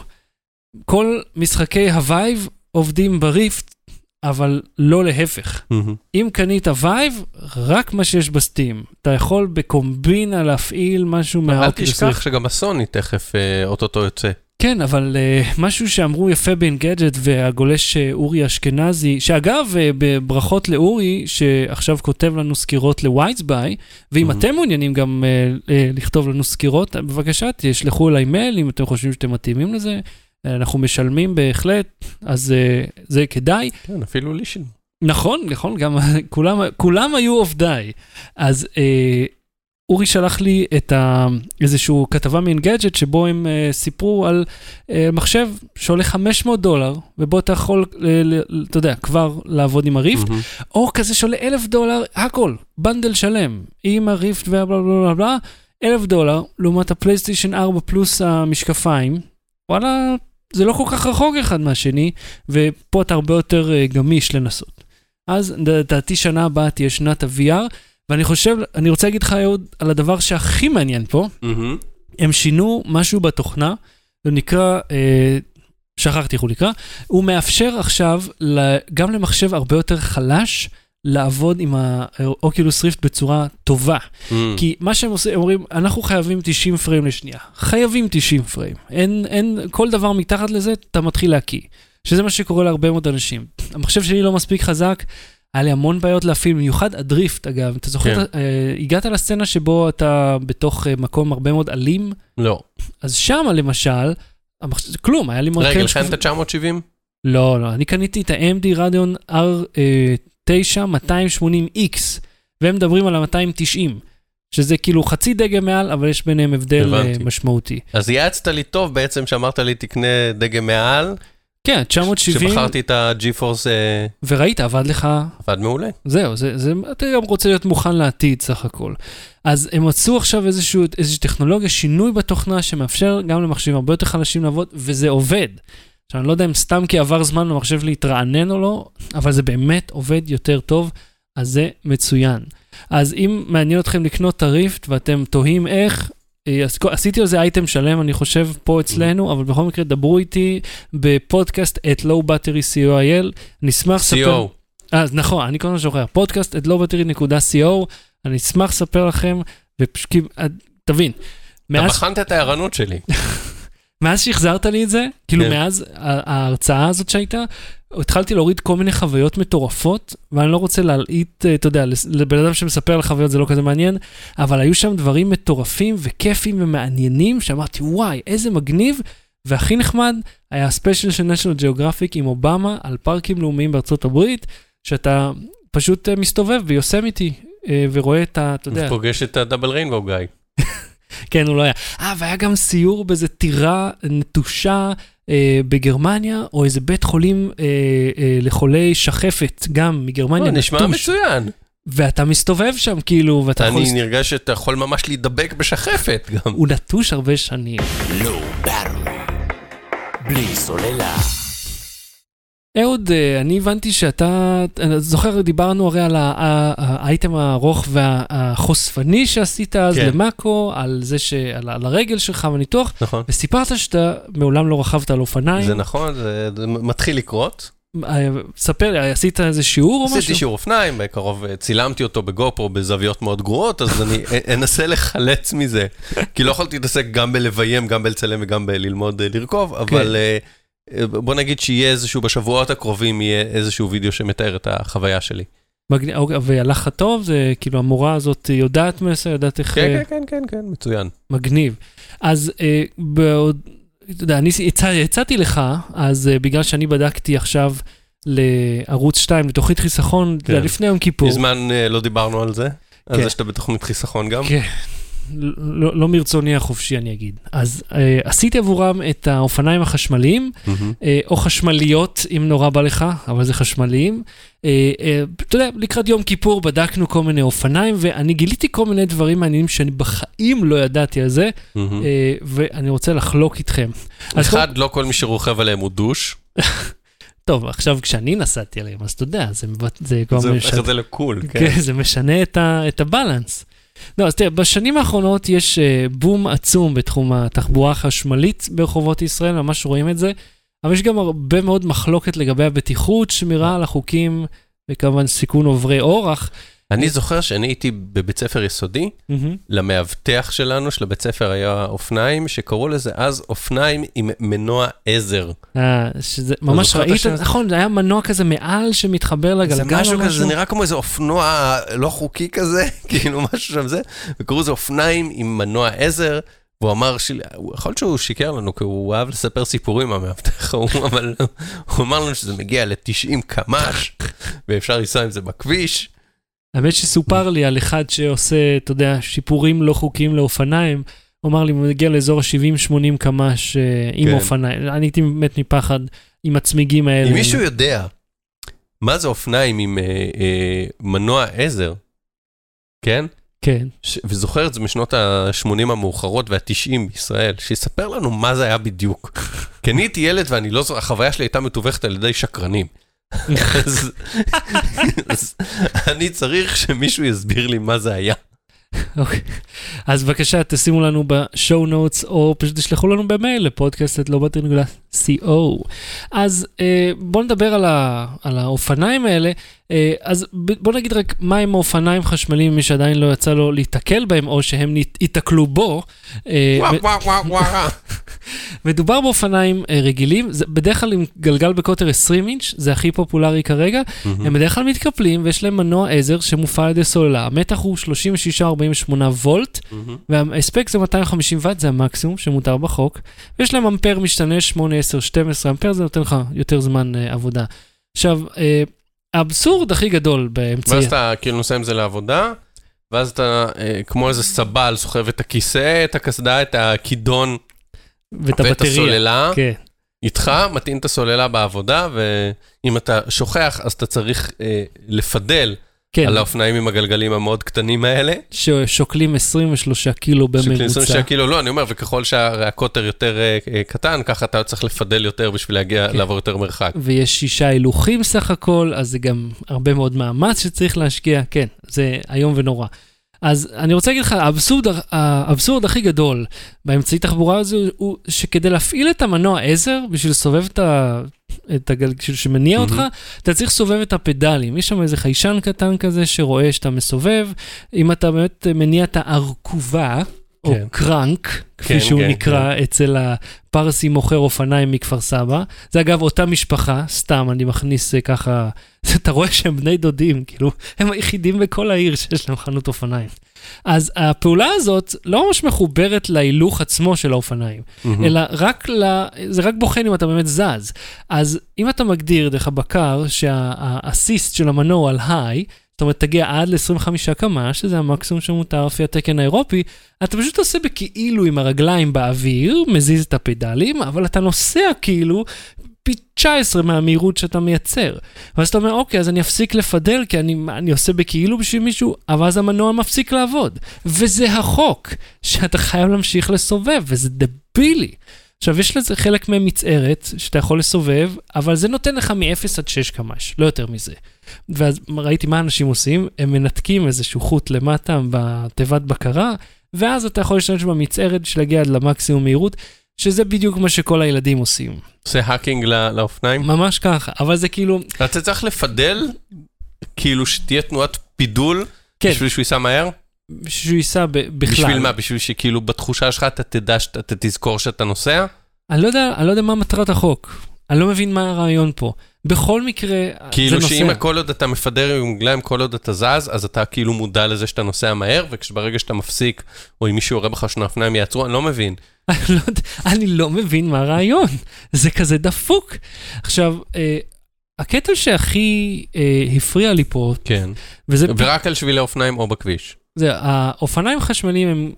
כל משחקי ה Vive עובדים ב Rift, אבל לא להפך. מהמם. אם קנית Vive, רק מה שיש ב Steam. אתה יכול בקומבינה להפעיל משהו אל מה Oculus תשכח. שגם הסוני תכף אה, אוטוטו יוצא. כן, אבל uh, משהו שאמרו יפה ב Engadget והגולש uh, אורי אשכנזי, שאגב, uh, בברכות לאורי, שעכשיו כותב לנו סקירות לווייזביי, ואם Mhm. אתם מעוניינים גם uh, uh, לכתוב לנו סקירות, בבקשה, תשלחו אליי מייל אם אתם חושבים שאתם מתאימים לזה. אנחנו משלמים בהחלט, אז uh, זה כדאי. כן, אפילו לישן. נכון, נכון, גם כולם, כולם היו עובדיי. אז אה, אורי שלח לי את ה, איזשהו כתבה מאינגדג'ט שבו הם אה, סיפרו על אה, מחשב שעולה 500 דולר, ובו אתה יכול, אה, ל- אתה יודע, כבר לעבוד עם הריפט, מהמם. או כזה שעולה אלף דולר, הכל, bundle שלם, עם ה Rift ובלה בלה בלה בלה, אלף דולר, לעומת הפלייסטיישן 4 פלוס המשקפיים, וואלה, זה לא כל כך רחוק אחד מהשני, ופה אתה הרבה יותר אה, גמיש לנסות. אז לדעתי שנה הבאה תהיה שנת ה-VR, ואני חושב, אני רוצה להגיד לך, אהוד, על הדבר שהכי מעניין פה, מהמם. הם שינו משהו בתוכנה, הוא נקרא, אה, שכחתי איך הוא נקרא, הוא מאפשר עכשיו גם למחשב הרבה יותר חלש לעבוד עם האוקילוס ריפט בצורה טובה. מהמם. כי מה שהם עושים, הם אומרים, אנחנו חייבים 90 פריים לשנייה. חייבים 90 פריים. אין, אין, כל דבר מתחת לזה, אתה מתחיל להקיא. שזה מה שקורה להרבה מאוד אנשים. המחשב שלי לא מספיק חזק, היה לי המון בעיות להפעיל, במיוחד הדריפט, אגב. אתה זוכר, כן. אה, הגעת לסצנה שבו אתה בתוך אה, מקום הרבה מאוד אלים, לא. אז שמה למשל, המחשב, כלום, היה לי רגע, מרכיב... לכן את ה-970? לא, לא, אני קניתי את ה-AMD רדיון R9 280X, והם מדברים על ה-290, שזה כאילו חצי דגם מעל, אבל יש ביניהם הבדל אה, הבנתי. משמעותי. אז יעצת לי טוב בעצם שאמרת לי תקנה דגם מעל, כן, 970, כשבחרתי את ה-GeForce אה, וראית, עבד לך, עבד מעולה. זהו, זה, זה, אתה גם רוצה להיות מוכן לעתיד סך הכל. אז הם מצאו עכשיו איזשהו, איזושהי טכנולוגיה, שינוי בתוכנה שמאפשר גם למחשבים הרבה יותר חלשים לעבוד, וזה עובד. עכשיו, אני לא יודע אם סתם כי עבר זמן למחשב להתרענן או לא, אבל זה באמת עובד יותר טוב, אז זה מצוין. אז אם מעניין אתכם לקנות את הריפט ואתם תוהים איך, אה, עשיתי על זה אייטם שלם, אני חושב, פה אצלנו, אבל בכל מקרה, דברו איתי בפודקאסט את low battery co.il, אני אשמח לספר... CO. אז נכון, אני כל הזמן שוכח, פודקאסט את lowbattery.co, אני אשמח לספר לכם, ופשוט, אה, תבין, אתה בחנת את הערנות שלי. מאז שהחזרת לי את זה, כאילו כן. מאז ההרצאה הזאת שהייתה, התחלתי להוריד כל מיני חוויות מטורפות, ואני לא רוצה להלעיט, אה, אתה יודע, לבן אדם שמספר על חוויות זה לא כזה מעניין, אבל היו שם דברים מטורפים וכיפים ומעניינים, שאמרתי, וואי, איזה מגניב, והכי נחמד היה הספיישל של national geographic עם אובמה על פארקים לאומיים בארצות הברית, שאתה פשוט אה, מסתובב ביוסמיטי אה, ורואה את ה... אתה יודע, פוגש את הדאבל ריינבו גיא. כן, הוא לא היה. אה, והיה גם סיור באיזה טירה נטושה אה, בגרמניה, או איזה בית חולים אה, אה, לחולי שחפת, גם מגרמניה, נשמע נטוש. מצוין. ואתה מסתובב שם, כאילו, ואתה יכול... אני נרגש שאתה יכול ממש להידבק בשחפת גם. הוא נטוש הרבה שנים. Battery. בלי סוללה. אהוד, אה, אני הבנתי שאתה, אני זוכר, דיברנו הרי על האייטם הארוך והחושפני שעשית אז כן. למאקו, על זה ש... על הרגל שלך בניתוח, נכון. וסיפרת שאתה מעולם לא רכבת על אופניים. זה נכון, זה זה מתחיל לקרות. אה, ספר לי, עשית איזה שיעור או משהו? עשיתי שיעור אופניים, בקרוב אה, צילמתי אותו בגופרו בזוויות מאוד גרועות, אז אני אנסה לחלץ מזה. כי לא יכולתי להתעסק גם בלביים, גם בלצלם וגם בללמוד אה, לרכוב, אבל אה, אה, בוא נגיד שיהיה איזשהו, בשבועות הקרובים יהיה איזשהו וידאו שמתאר את החוויה שלי. מגניב, אוקיי, והלך לך טוב? זה כאילו המורה הזאת יודעת מסר, יודעת איך... כן, אה, כן, כן, כן, כן, מצוין. מגניב. אז אה, בעוד, אתה יודע, אני הצע, הצעתי לך, אז אה, בגלל שאני בדקתי עכשיו לערוץ 2, לתוכנית חיסכון, כן. לפני יום כיפור. מזמן אה, לא דיברנו על זה, על כן. זה שאתה בתוכנית חיסכון גם. כן. לא, לא מרצוני החופשי, אני אגיד. אז אה, עשיתי עבורם את האופניים החשמליים, מהמם. אה, או חשמליות, אם נורא בא לך, אבל זה חשמליים. אה, אה, אתה יודע, לקראת יום כיפור בדקנו כל מיני אופניים, ואני גיליתי כל מיני דברים מעניינים שאני בחיים לא ידעתי על זה, מהמם. אה, ואני רוצה לחלוק איתכם. אחד, לא כל מי שרוכב עליהם הוא דוש. טוב, עכשיו כשאני נסעתי עליהם, אז אתה יודע, זה, זה כבר זה משנה, הופך את זה לקול, כן. כן, זה משנה את, ה, את הבלנס. לא, אז תראה, בשנים האחרונות יש אה, בום עצום בתחום התחבורה החשמלית ברחובות ישראל, ממש רואים את זה, אבל יש גם הרבה מאוד מחלוקת לגבי הבטיחות, שמירה על החוקים, וכמובן סיכון עוברי אורח. אני זוכר שאני הייתי בבית ספר יסודי. למאבטח שלנו, של הבית ספר היה אופניים, שקראו לזה אז אופניים עם מנוע עזר. אה, שזה, ממש ראית? נכון, זה היה מנוע כזה מעל שמתחבר לגלגל זה או משהו כזה, זה נראה כמו איזה אופנוע לא חוקי כזה, כאילו משהו שם זה, וקראו לזה אופניים עם מנוע עזר, והוא אמר, יכול להיות שהוא שיקר לנו, כי הוא אהב לספר סיפורים, המאבטח ההוא, אבל הוא אמר לנו שזה מגיע ל-90 קמ"ש, ואפשר לנסוע עם זה בכביש. האמת שסופר לי על אחד שעושה, אתה יודע, שיפורים לא חוקיים לאופניים. הוא אמר לי, הוא מגיע לאזור ה-70-80 קמ"ש עם כן. אופניים. אני הייתי מת מפחד עם הצמיגים האלה. אם מישהו יודע מה זה אופניים עם אה, אה, מנוע עזר, כן? כן. ש... וזוכר את זה משנות ה-80 המאוחרות וה-90 בישראל, שיספר לנו מה זה היה בדיוק. כי אני הייתי ילד ואני לא זוכר, החוויה שלי הייתה מתווכת על ידי שקרנים. אז, אז אני צריך שמישהו יסביר לי מה זה היה. אוקיי. אז בבקשה, תשימו לנו בשואו נוטס, או פשוט תשלחו לנו במייל לפודקאסט לא בטרנגולה co. אז אה, בואו נדבר על, ה, על האופניים האלה. אה, אז בואו נגיד רק מה הם האופניים חשמליים, מי שעדיין לא יצא לו להיתקל בהם, או שהם ייתקלו בו. אה, וואו וואו וואו וואו. מדובר באופניים אה, רגילים, זה בדרך כלל עם גלגל בקוטר 20 אינץ', זה הכי פופולרי כרגע. הם בדרך כלל מתקפלים ויש להם מנוע עזר שמופעל על ידי סוללה. המתח הוא 36-48 וולט, וההספק זה 250 ואט, זה המקסימום שמותר בחוק. ויש להם אמפר משתנה 8, 10, 12 אמפר, זה נותן לך יותר זמן אה, עבודה. עכשיו, אה, האבסורד הכי גדול באמצעי... ואז אתה כאילו נוסע עם זה לעבודה, ואז אתה אה, כמו איזה סבל סוחב את הכיסא, את הקסדה, את הכידון ואת ואת הבטריה. הסוללה. כן. איתך, מטעין את הסוללה בעבודה, ואם אתה שוכח, אז אתה צריך אה, לפדל כן, על האופניים עם הגלגלים המאוד קטנים האלה. ששוקלים 23 קילו בממוצע. של כאילו, לא, אני אומר, וככל שהקוטר יותר אה, אה, קטן, ככה אתה צריך לפדל יותר בשביל להגיע, כן. לעבור יותר מרחק. ויש שישה הילוכים סך הכל, אז זה גם הרבה מאוד מאמץ שצריך להשקיע, כן, זה איום ונורא. אז אני רוצה להגיד לך, האבסורד, האבסורד הכי גדול באמצעי תחבורה הזו הוא שכדי להפעיל את המנוע עזר, בשביל לסובב את, ה, את הגלגל שמניע מהמם. אותך, אתה צריך לסובב את הפדלים. יש שם איזה חיישן קטן כזה שרואה שאתה מסובב. אם אתה באמת מניע את הארכובה, או כן. קרנק, כפי כן, שהוא כן, נקרא אצל הפרסי מוכר אופניים מכפר סבא. זה אגב אותה משפחה, סתם אני מכניס אה, ככה, אתה רואה שהם בני דודים, כאילו, הם היחידים בכל העיר שיש להם חנות אופניים. אז הפעולה הזאת לא ממש מחוברת להילוך עצמו של האופניים, מהמם. אלא רק ל... זה רק בוחן אם אתה באמת זז. אז אם אתה מגדיר דרך הבקר שהאסיסט של המנוע על היי, זאת אומרת, תגיע עד ל-25 קמ"ש, שזה המקסימום שמותר לפי התקן האירופי, אתה פשוט עושה בכאילו עם הרגליים באוויר, מזיז את הפדלים, אבל אתה נוסע כאילו פי 19 מהמהירות שאתה מייצר. ואז אתה אומר, אוקיי, אז אני אפסיק לפדל, כי אני, אני עושה בכאילו בשביל מישהו, אבל אז המנוע מפסיק לעבוד. וזה החוק, שאתה חייב להמשיך לסובב, וזה דבילי. עכשיו, יש לזה חלק ממצערת, שאתה יכול לסובב, אבל זה נותן לך מ-0 עד 6 קמ"ש, לא יותר מזה. ואז ראיתי מה אנשים עושים, הם מנתקים איזשהו חוט למטה בתיבת בקרה, ואז אתה יכול להשתמש במצערת בשביל להגיע עד למקסימום מהירות, שזה בדיוק מה שכל הילדים עושים. עושה האקינג לא- לאופניים. ממש ככה, אבל זה כאילו, אתה צריך לפדל, כאילו שתהיה תנועת פידול, כן, בשביל שהוא ייסע מהר? שהוא ייסע בכלל. בשביל מה? בשביל שכאילו בתחושה שלך אתה תדע שאתה תזכור שאתה נוסע? אני לא יודע, אני לא יודע מה מטרת החוק. אני לא מבין מה הרעיון פה. בכל מקרה, כאילו זה שאם נוסע. כל עוד אתה מפדר עם רגליים, כל עוד אתה זז, אז אתה כאילו מודע לזה שאתה נוסע מהר, וכשברגע שאתה מפסיק, או אם מישהו יורה בך שהאופניים יעצרו, אני לא מבין. אני לא אני לא מבין מה הרעיון. זה כזה דפוק. עכשיו, אה, הקטע שהכי אה, הפריע לי פה, כן. וזה ורק על שבילי אופניים או בכביש. זה, האופניים החשמליים הם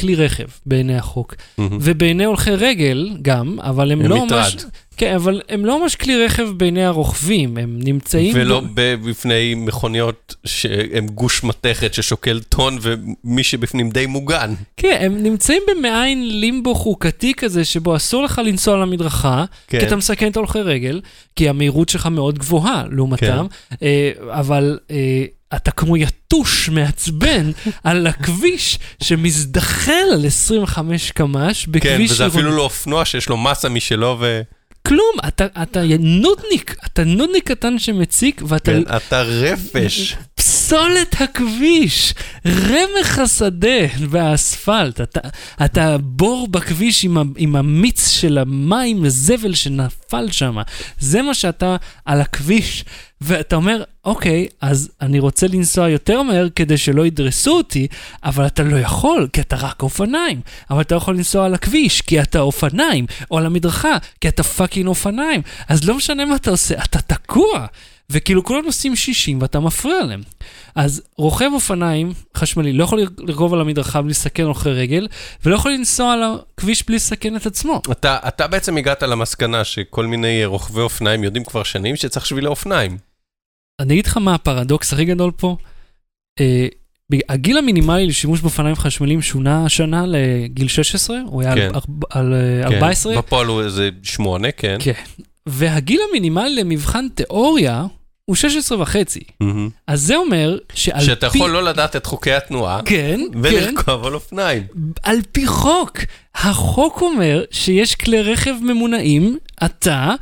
כלי רכב בעיני החוק. מהמם. ובעיני הולכי רגל גם, אבל הם, הם לא מטרד. ממש... כן, אבל הם לא ממש כלי רכב בעיני הרוכבים, הם נמצאים... ולא ב- בפני מכוניות שהן גוש מתכת ששוקל טון ומי שבפנים די מוגן. כן, הם נמצאים במעין לימבו חוקתי כזה, שבו אסור לך לנסוע על המדרכה, כן. כי אתה מסכן את ההולכי רגל, כי המהירות שלך מאוד גבוהה לעומתם, כן. אה, אבל אה, אתה כמו יתוש מעצבן על הכביש שמזדחל על 25 קמ"ש כן, בכביש וזה עירוני. אפילו לא אופנוע שיש לו מסה משלו ו... כלום, אתה, אתה נודניק, אתה נודניק קטן שמציק, ואתה כן, אתה רפש. פסולת הכביש, רמח השדה והאספלט, אתה, אתה בור בכביש עם, ה, עם המיץ של המים הזבל שנפל שם, זה מה שאתה על הכביש, ואתה אומר, אוקיי, אז אני רוצה לנסוע יותר מהר כדי שלא ידרסו אותי, אבל אתה לא יכול, כי אתה רק אופניים, אבל אתה יכול לנסוע על הכביש, כי אתה אופניים, או על המדרכה, כי אתה fucking אופניים, אז לא משנה מה אתה עושה, אתה תקוע. וכאילו כולם נוסעים 60 ואתה מפריע להם. אז רוכב אופניים חשמלי לא יכול לרכוב על המדרכה בלי לסכן הולכי רגל, ולא יכול לנסוע על הכביש בלי לסכן את עצמו. אתה, אתה בעצם הגעת למסקנה שכל מיני רוכבי אופניים יודעים כבר שנים שצריך שבילי אופניים. אני אגיד לך מה הפרדוקס הכי גדול פה. אה, הגיל המינימלי לשימוש באופניים חשמליים שונה השנה לגיל 16, הוא היה כן. על, על אה, כן, 14, בפועל הוא איזה שמונה, כן. כן. והגיל המינימלי למבחן תיאוריה הוא 16 וחצי. אז זה אומר שעל פי... שאתה יכול לא לדעת את חוקי התנועה, כן, כן. ולרכוב על אופניים. על פי חוק. החוק אומר שיש כלי רכב ממונעים, אתה,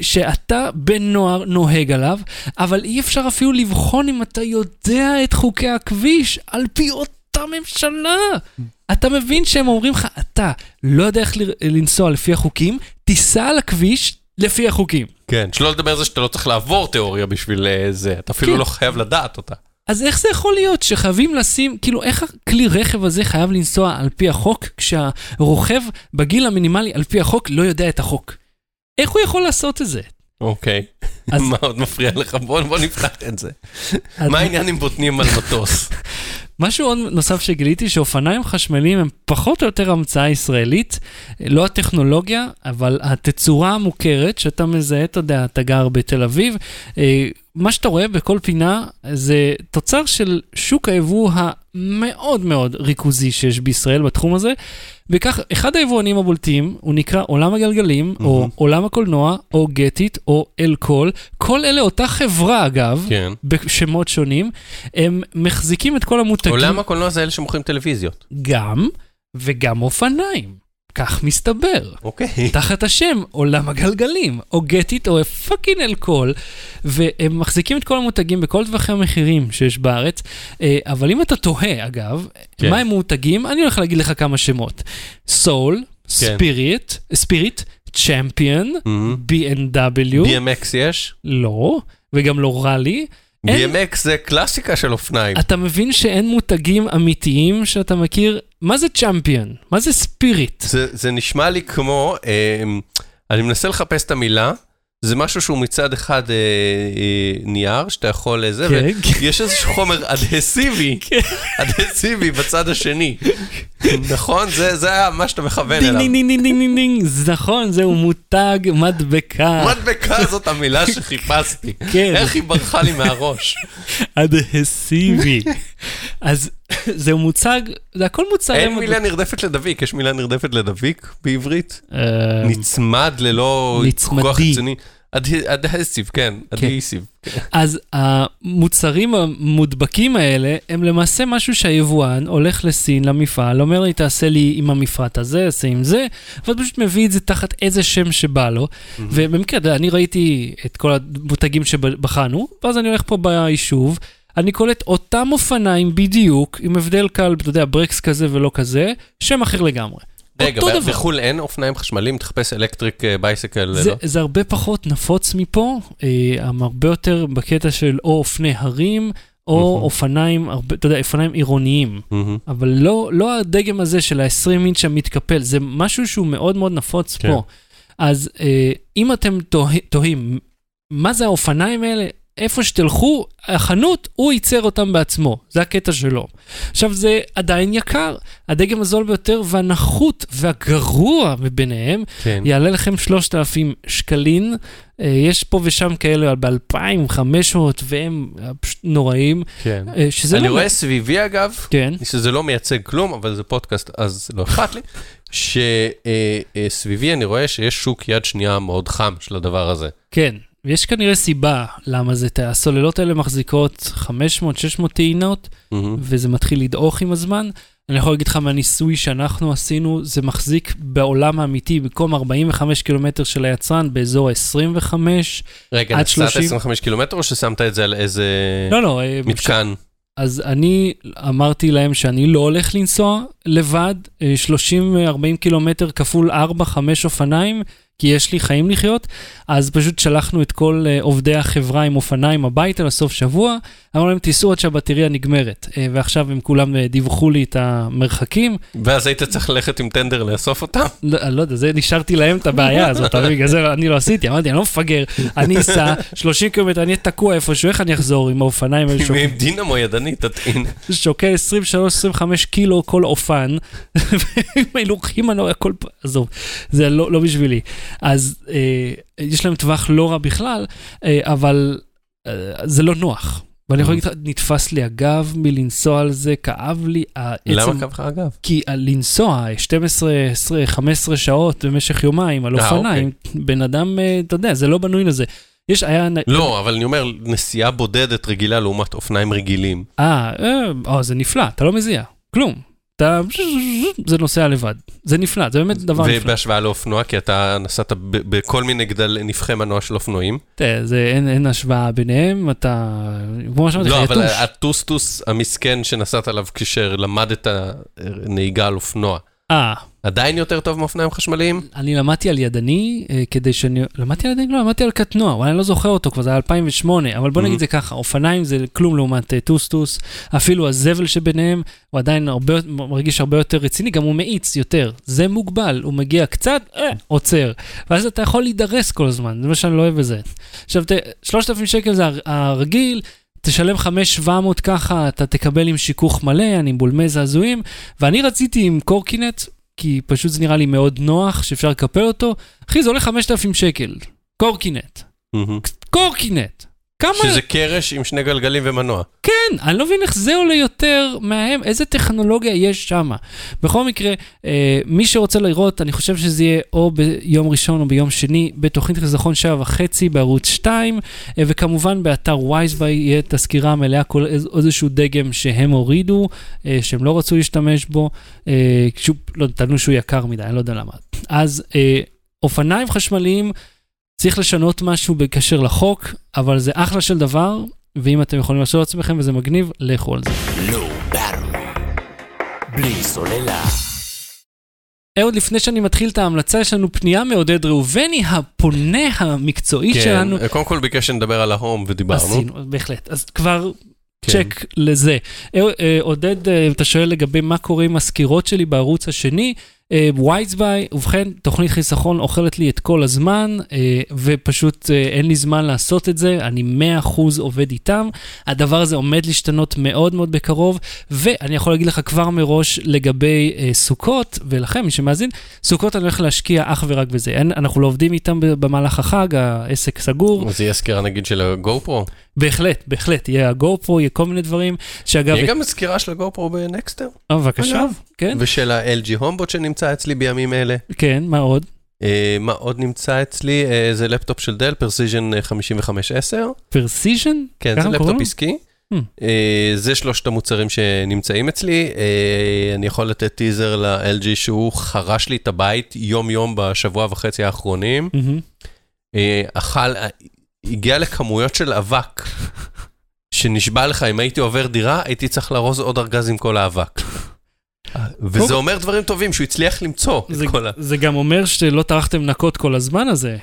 שאתה בן נוער נוהג עליו, אבל אי אפשר אפילו לבחון אם אתה יודע את חוקי הכביש על פי אותה ממשלה. אתה מבין שהם אומרים לך, אתה לא יודע איך לנסוע לפי החוקים, תיסע על הכביש לפי החוקים. כן, שלא לדבר על זה שאתה לא צריך לעבור תיאוריה בשביל אה, זה, אתה אפילו כן. לא חייב לדעת אותה. אז איך זה יכול להיות שחייבים לשים, כאילו איך הכלי רכב הזה חייב לנסוע על פי החוק, כשהרוכב בגיל המינימלי על פי החוק לא יודע את החוק? איך הוא יכול לעשות את זה? אוקיי. אז- מה עוד מפריע לך? בוא בוא נפתח את זה. מה העניין עם בוטנים על מטוס? משהו עוד נוסף שגיליתי, שאופניים חשמליים הם פחות או יותר המצאה ישראלית, לא הטכנולוגיה, אבל התצורה המוכרת, שאתה מזהה, אתה יודע, אתה גר בתל אביב, אה, מה שאתה רואה בכל פינה זה תוצר של שוק היבוא המאוד מאוד ריכוזי שיש בישראל בתחום הזה. וכך, אחד היבואנים הבולטים, הוא נקרא עולם הגלגלים, או מהמם. עולם הקולנוע, או Getit, או אלקול. כל אלה אותה חברה, אגב, כן. בשמות שונים, הם מחזיקים את כל המותגים, עולם הקולנוע זה אלה שמוכרים טלוויזיות. גם וגם אופניים. כך מסתבר. אוקיי. תחת השם עולם הגלגלים, או גטיט או פאקינג אלכוהול, והם מחזיקים את כל המותגים בכל טווחי המחירים שיש בארץ, אה, אבל אם אתה תוהה, אגב, כן. מה הם מותגים, אני הולך להגיד לך כמה שמות. סול, כן. ספיריט, ספיריט, צ'מפיון. B&W, BMX יש? לא, וגם לא. אין- BMX זה קלאסיקה של אופניים. אתה מבין שאין מותגים אמיתיים שאתה מכיר? מה זה צ'מפיון? מה זה ספיריט? זה, זה נשמע לי כמו, אה, אני מנסה לחפש את המילה, זה משהו שהוא מצד אחד אה, אה, נייר, שאתה יכול לזה, כן, כן. ויש איזשהו חומר אדהסיבי, אדהסיבי בצד השני. נכון? זה, היה מה שאתה מכוון אליו. דינג דינג דינג דינג דינג נכון, זהו מוצג מדבקה. מדבקה זאת המילה שחיפשתי. כן. איך היא ברחה לי מהראש? אדהסיבי. אז זהו מוצג, זה הכל מוצרי אין. מילה נרדפת לדביק, יש מילה נרדפת לדביק בעברית? אה, נצמד ללא נצמדי. כוח חיצוני. אדהסיב, כן, אדהסיב. אז המוצרים המודבקים האלה הם למעשה משהו שהיבואן הולך לסין, למפעל, אומר לי תעשה לי עם המפרט הזה, עשה עם זה, ואז פשוט מביא את זה תחת איזה שם שבא לו. ובמקרה, אני ראיתי את כל המותגים שבחנו, ואז אני הולך פה ביישוב, אני קולט אותם אופניים בדיוק, עם הבדל קל, אתה יודע, ברקס כזה ולא כזה, שם אחר לגמרי. רגע. בחו"ל אין אופניים חשמליים? תחפש electric bicycle, זה, לא? זה הרבה פחות נפוץ מפה, אה, הרבה יותר בקטע של או אופני הרים, או מהמם. אופניים, הרבה, אתה יודע, אופניים עירוניים. מהמם. אבל לא, לא הדגם הזה של ה-20 אינץ' המתקפל, זה משהו שהוא מאוד מאוד נפוץ כן. פה. אז אה, אם אתם תוה, תוהים, מה זה האופניים האלה? איפה שתלכו, החנות, הוא ייצר אותם בעצמו, זה הקטע שלו. עכשיו, זה עדיין יקר. הדגם הזול ביותר והנחות והגרוע מביניהם, כן. יעלה לכם 3,000 שקלים. אה, יש פה ושם כאלה ב-2,500 והם אה, פשוט נוראים. כן. אה, שזה אני לא... רואה סביבי, אגב, כן. שזה לא מייצג כלום, אבל זה פודקאסט, אז לא אכפת לי, שסביבי אני רואה שיש שוק יד שנייה מאוד חם של הדבר הזה. כן, ויש כנראה סיבה למה זה, הסוללות האלה מחזיקות 500-600 טעינות, מהמם. וזה מתחיל לדעוך עם הזמן. אני יכול להגיד לך מהניסוי שאנחנו עשינו, זה מחזיק בעולם האמיתי, במקום 45 קילומטר של היצרן, באזור ה-25. רגע, עד נסעת 30. 25 קילומטר או ששמת את זה על איזה לא, לא, אה, מתקן? אז אני אמרתי להם שאני לא הולך לנסוע לבד, אה, 30-40 קילומטר כפול 4-5 אופניים, כי יש לי חיים לחיות, אז פשוט שלחנו את כל אה, עובדי החברה עם אופניים הביתה לסוף שבוע, אמרנו להם תיסעו עד שהבטריה נגמרת, אה, ועכשיו הם כולם אה, דיווחו לי את המרחקים, ואז היית צריך ללכת עם טנדר לאסוף אותם? לא, לא יודע, זה נשארתי להם את הבעיה הזאת, בגלל זה אני לא עשיתי, אמרתי, אני לא מפגר, אני אסע 30 קילומטר, אני אהיה תקוע איפשהו, איך אני אחזור עם האופניים האלה עם דינמו ידני תטעין. שוקל 23-25 קילו כל אופן, ועם הילוכים מנוע, הכל, פ- עזוב, זה לא, לא בשבילי. אז אה, יש להם טווח לא רע בכלל, אה, אבל אה, זה לא נוח. ואני יכול להגיד לך, נתפס לי הגב מלנסוע על זה, כאב לי. למה קו לך אגב? כי לנסוע 12, 20, 15 שעות במשך יומיים על אה, אופניים, בן אדם, אה, אתה יודע, זה לא בנוי לזה. יש, היה... לא, אבל אני אומר, נסיעה בודדת רגילה לעומת אופניים רגילים. אה, אה, זה נפלא, אתה לא מזיע, כלום. אתה... זה נוסע לבד. זה נפלא, זה באמת דבר נפלא. ובהשוואה לאופנוע, כי אתה נסעת בכל מיני גדלי נפחי מנוע של אופנועים. תראה, זה, אין, אין השוואה ביניהם, אתה... כמו שאמרתי לך, לא, אבל יתוש. הטוסטוס המסכן שנסעת עליו כשלמדת נהיגה על אופנוע, אה, עדיין יותר טוב מאופניים חשמליים? אני למדתי על ידני, אה, כדי שאני... למדתי על ידני? לא, למדתי על קטנוע, אבל אני לא זוכר אותו, כבר זה היה 2008, אבל בוא Mhm. נגיד זה ככה, אופניים זה כלום לעומת אה, טוסטוס, אפילו הזבל שביניהם, הוא עדיין הרבה, מרגיש הרבה יותר רציני, גם הוא מאיץ יותר. זה מוגבל, הוא מגיע קצת, אה, עוצר. ואז אתה יכול להידרס כל הזמן, זה מה שאני לא אוהב בזה. עכשיו, ת- 3,000 שקל זה הר- הרגיל, תשלם 5,700 ככה, אתה תקבל עם שיכוך מלא, אני עם בולמי זעזועים, ואני רציתי עם קורקינט, כי פשוט זה נראה לי מאוד נוח, שאפשר לקפל אותו. אחי, זה עולה 5,000 שקל. קורקינט. מהמם. קורקינט. כמה... שזה קרש עם שני גלגלים ומנוע. כן, אני לא מבין איך זה עולה יותר מהם, איזה טכנולוגיה יש שם. בכל מקרה, אה, מי שרוצה לראות, אני חושב שזה יהיה או ביום ראשון או ביום שני, בתוכנית חיסכון שבע וחצי בערוץ 2, אה, וכמובן באתר וייזביי יהיה את הסקירה המלאה, כל איז- איזשהו דגם שהם הורידו, אה, שהם לא רצו להשתמש בו, אה, שהוא, לא, טענו שהוא יקר מדי, אני לא יודע למה. אז אה, אופניים חשמליים, צריך לשנות משהו בקשר לחוק, אבל זה אחלה של דבר, ואם אתם יכולים לעשות לעצמכם וזה מגניב, לכו על זה. לא. בלי סוללה. אהוד, לפני שאני מתחיל את ההמלצה, יש לנו פנייה מעודד ראובני, הפונה המקצועי שלנו. כן, קודם כל ביקש שנדבר על ההום ודיברנו. עשינו, בהחלט. אז כבר כן. צ'ק לזה. אה, אה, עודד, אה, אתה שואל לגבי מה קורה עם הסקירות שלי בערוץ השני. וייזביי, ובכן, תוכנית חיסכון אוכלת לי את כל הזמן, אה, ופשוט אה, אין לי זמן לעשות את זה, אני 100% עובד איתם. הדבר הזה עומד להשתנות מאוד מאוד בקרוב, ואני יכול להגיד לך כבר מראש לגבי אה, סוכות, ולכם, מי שמאזין, סוכות אני הולך להשקיע אך ורק בזה. אין, אנחנו לא עובדים איתם במהלך החג, העסק סגור. אז יהיה סקירה נגיד של הגו פרו. בהחלט, בהחלט, יהיה הגו-פרו, יהיה כל מיני דברים, שאגב... יהיה גם סקירה של ה-GoPro בנקסטר. אה, בבקשה. כן, ושל ה-LG Hombot שנמצא אצלי בימים אלה. כן, מה עוד? אה, מה עוד נמצא אצלי? אה, זה לפטופ של דל, Precision 5510. Precision? כן, זה קוראים לפטופ לו? עסקי. Hmm. אה, זה שלושת המוצרים שנמצאים אצלי. אה, אני יכול לתת טיזר ל-LG שהוא חרש לי את הבית יום-יום בשבוע וחצי האחרונים. מהמם. אה, אכל, אה, הגיע לכמויות של אבק, שנשבע לך, אם הייתי עובר דירה, הייתי צריך לארוז עוד ארגז עם כל האבק. וזה אומר דברים טובים, שהוא הצליח למצוא את כל ה... זה גם אומר שלא טרחתם לנקות כל הזמן הזה.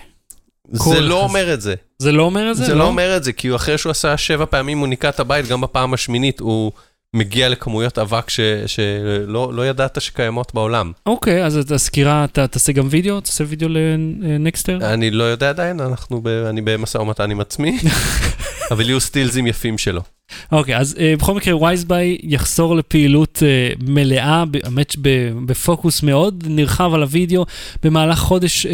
זה לא אומר את זה. זה לא אומר את זה? זה לא אומר את זה, כי אחרי שהוא עשה שבע פעמים, הוא ניקה את הבית, גם בפעם השמינית הוא מגיע לכמויות אבק ש- שלא לא ידעת שקיימות בעולם. אוקיי, אז את הסקירה, אתה תעשה גם וידאו? תעשה וידאו לנקסטר? אני לא יודע עדיין, אנחנו ב, אני במשא ומתן עם עצמי, אבל יהיו סטילזים יפים שלו. אוקיי, אז uh, בכל מקרה, וייזביי יחזור לפעילות uh, מלאה, האמת בפוקוס מאוד נרחב על הוידאו, במהלך חודש, uh,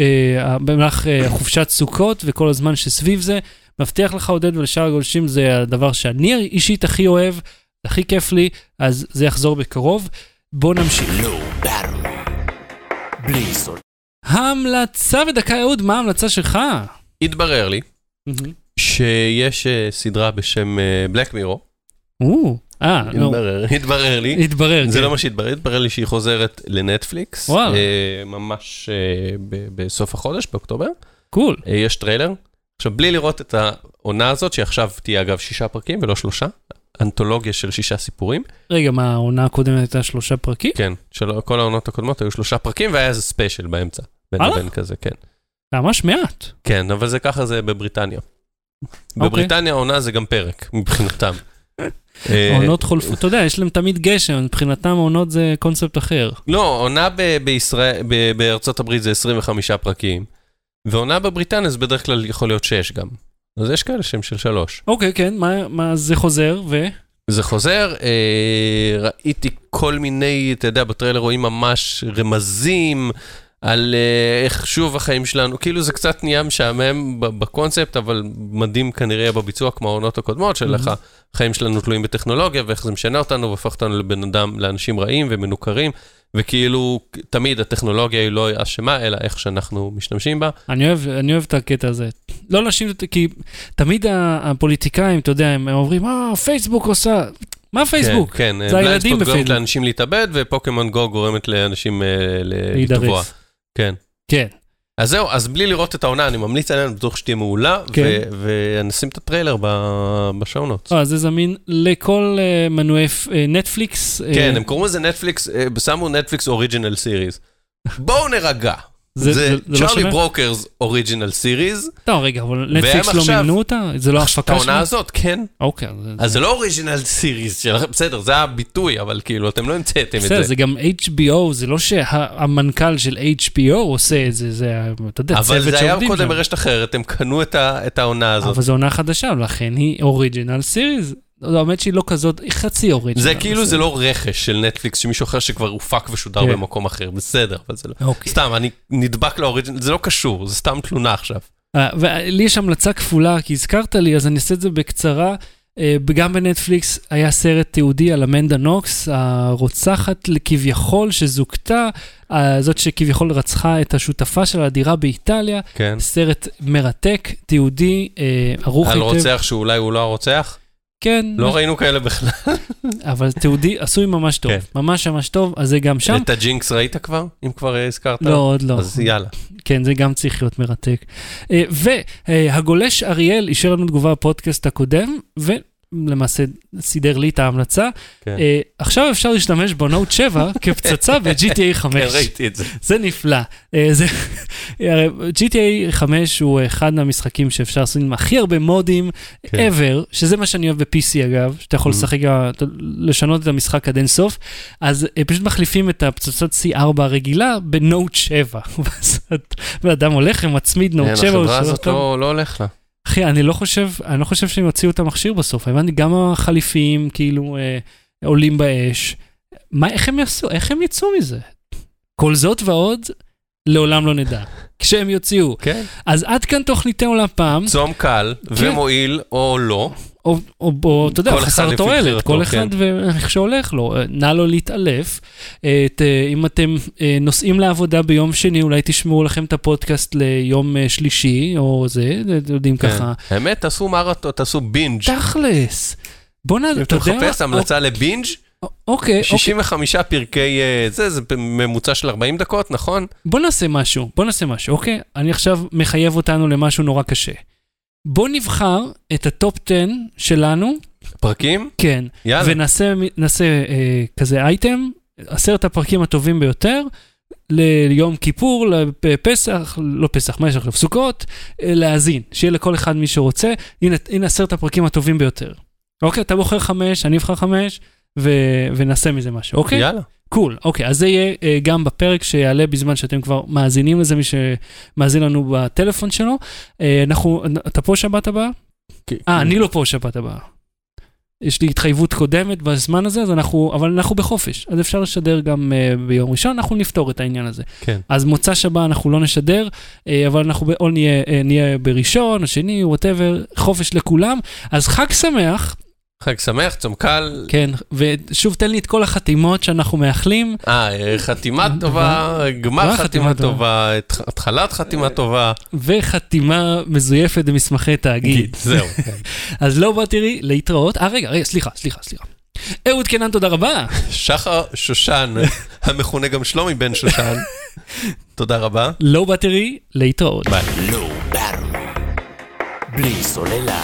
במהלך uh, חופשת סוכות וכל הזמן שסביב זה. מבטיח לך, עודד, ולשאר הגולשים, זה הדבר שאני אישית הכי אוהב, הכי כיף לי, אז זה יחזור בקרוב. בואו נמשיך. המלצה בדקה, אהוד, מה ההמלצה שלך? התברר לי שיש אה, סדרה בשם Black Mirror. או, אה, התברר, התברר לי. התברר, זה כן. לא מה שהתברר, התברר לי שהיא חוזרת לנטפליקס. אה, ממש אה, בסוף החודש, באוקטובר. Cool. אה, יש טריילר. עכשיו, בלי לראות את העונה הזאת, שעכשיו תהיה אגב שישה פרקים ולא שלושה, אנתולוגיה של שישה סיפורים. רגע, מה, העונה הקודמת הייתה שלושה פרקים? כן, של כל העונות הקודמות היו שלושה פרקים והיה איזה ספיישל באמצע. בין? לבין כזה, כן. ממש מעט. כן, אבל זה ככה זה בבריטניה. אוקיי. בבריטניה העונה זה גם פרק, מבחינתם. העונות חולפות, אתה יודע, יש להם תמיד גשם, מבחינתם העונות זה קונספט אחר. לא, עונה בישראל, בארצות הברית זה 25 פרקים, ועונה בבריטניה זה בדרך כלל יכול להיות 6 גם. אז יש כאלה שהם של 3. אוקיי, כן, מה- מה זה חוזר, ו... זה חוזר, אה, ראיתי כל מיני, אתה יודע, בטריילר רואים ממש רמזים על אה, איך שוב החיים שלנו, כאילו זה קצת נהיה משעמם בקונספט, אבל מדהים כנראה בביצוע כמו העונות הקודמות, של איך החיים שלנו תלויים בטכנולוגיה, ואיך זה משנה אותנו והופך אותנו לבן אדם, לאנשים רעים ומנוכרים, וכאילו תמיד הטכנולוגיה היא לא אשמה, אלא איך שאנחנו משתמשים בה. אני אוהב, אני אוהב את הקטע הזה. לא להאשים את זה, כי תמיד הפוליטיקאים, אתה יודע, הם אומרים, אה, פייסבוק עושה... מה פייסבוק? כן, כן, זה הילדים בבליינדספוט גורמת בפייסבוק. לאנשים להתאבד, ופוקימון גו גורמת לאנשים אה. לטבוע. כן. כן. אז זהו, אז בלי לראות את העונה, אני ממליץ עליה, אני בטוח שתהיה מעולה, כן. ונשים את הטריילר בשואו נוטס. אה, זה זמין לכל אה, מנועי אה, נטפליקס. אה, כן, הם קוראים לזה נטפליקס, אה, שמו נטפליקס Original Series. בואו נירגע. זה- זה זה- זה לא צ'ארלי? ברוקרס original series, לא, רגע, אבל נטפליקס לא מימנו אותה? זה לא את ההפקה העונה שלה? הזאת, כן. אוקיי. זה- אז זה לא original series שלכם, בסדר, זה הביטוי, אבל כאילו, אתם לא המצאתם את בסדר, זה. זה גם HBO, זה לא שהמנכ"ל של HBO עושה את זה, זה, אתה יודע, אבל צוות זה היה שעובדים קודם שם. ברשת אחרת, הם קנו את את העונה הזאת. אבל זו עונה חדשה, ולכן היא original series. האמת שהיא לא כזאת, היא חצי original. זה כאילו, זה לא רכש של נטפליקס שמישהו אחר שכבר הופק ושודר כן. במקום אחר, בסדר, אבל זה לא... אוקיי. סתם, אני נדבק לאוריג'ינל, זה לא קשור, זה סתם תלונה עכשיו. אה, ולי יש המלצה כפולה, כי הזכרת לי, אז אני אעשה את זה בקצרה. אה, גם בנטפליקס היה סרט תיעודי על אמנדה נוקס, הרוצחת כביכול שזוכתה, אה, זאת שכביכול רצחה את השותפה שלה לדירה באיטליה. כן. סרט מרתק, תיעודי, ערוך על היטב. רוצח שאולי הוא לא הרוצח? כן, לא ראינו כאלה בכלל. אבל תיעודי עשוי ממש טוב, כן. ממש ממש טוב, אז זה גם שם. את הג'ינקס ראית כבר? אם כבר אה, הזכרת? לא, עוד לא. אז יאללה. כן, זה גם צריך להיות מרתק. אה, והגולש אריאל אישר לנו תגובה בפודקאסט הקודם, ולמעשה סידר לי את ההמלצה. כן. אה, עכשיו אפשר להשתמש בנוט 7 כפצצה ב-GTA 5. כן, ראיתי את זה. זה נפלא. אה, זה, הרי GTA 5 הוא אחד מהמשחקים שאפשר לעשות עם הכי הרבה מודים כן. ever, שזה מה שאני אוהב ב-PC אגב, שאתה יכול Mhm. לשחק, לשנות את המשחק עד אינסוף, אז אה, פשוט מחליפים את הפצצת C4 הרגילה בנוט 7. ואז אדם הולך ומצמיד נוט כן, 7. החברה ושולח הזאת. לא לא הולך לה. אחי, אני לא חושב, אני לא חושב שהם יוציאו את המכשיר בסוף. הבנתי, גם החליפים כאילו אה, עולים באש. מה, איך הם יעשו? איך הם יצאו מזה? כל זאת ועוד, לעולם לא נדע. כשהם יוציאו. כן. אז עד כאן תוכניתנו להפעם, צום קל ומועיל או לא. או, או, או אתה יודע, חסר תועלת, כל כן. אחד ואיך שהולך לו. אה, נא לו להתעלף. אה, ת, אם אתם אה, נוסעים לעבודה ביום שני, אולי תשמעו לכם את הפודקאסט ליום אה, שלישי, או זה, אתם יודעים כן. ככה. האמת, תעשו מרתון, תעשו בינג'. תכלס. בוא נ... אם אתה אתה יודע... מחפש המלצה ל binge, אוקיי, אוקיי. 65 פרקי, אה, זה, זה ממוצע של 40 דקות, נכון? בוא נעשה משהו, בוא נעשה משהו, אוקיי? אני עכשיו מחייב אותנו למשהו נורא קשה. בוא נבחר את ה top 10 שלנו, פרקים? כן, יאללה. ונעשה נעשה, אה, כזה אייטם, עשרת הפרקים הטובים ביותר, ליום כיפור, לפסח, לא פסח, מה יש לך? סוכות, אה, להאזין, שיהיה לכל אחד מי שרוצה. הנה, הנה עשרת הפרקים הטובים ביותר. אוקיי, אתה בוחר חמש, אני אבחר חמש, ו- ונעשה מזה משהו, אוקיי? יאללה. Cool, אוקיי, אז זה יהיה אה, גם בפרק שיעלה בזמן שאתם כבר מאזינים לזה, מי שמאזין לנו בטלפון שלו. אה, אנחנו, אתה פה שבת הבאה? אה, אני לא פה שבת הבאה. יש לי התחייבות קודמת בזמן הזה, אז אנחנו, אבל אנחנו בחופש, אז אפשר לשדר גם uh, ביום ראשון, אנחנו נפתור את העניין הזה. כן. אז מוצא שבת אנחנו לא נשדר, uh, אבל אנחנו או נהיה, uh, נהיה בראשון, או שני, whatever, חופש לכולם. אז חג שמח, חג שמח, צום קל. כן, ושוב תן לי את כל החתימות שאנחנו מאחלים. אה, חתימה טובה, גמר חתימה טובה, התח- התחלת חתימה טובה. וחתימה מזויפת במסמכי תאגיד. זהו. אז לא בא תראי, להתראות. אה, רגע, רגע, סליחה, סליחה, סליחה. אהוד קנן, תודה רבה. שחר שושן, המכונה גם שלומי בן שושן. תודה רבה. לא בא תראי, להתראות. ביי. Battery. בלי סוללה.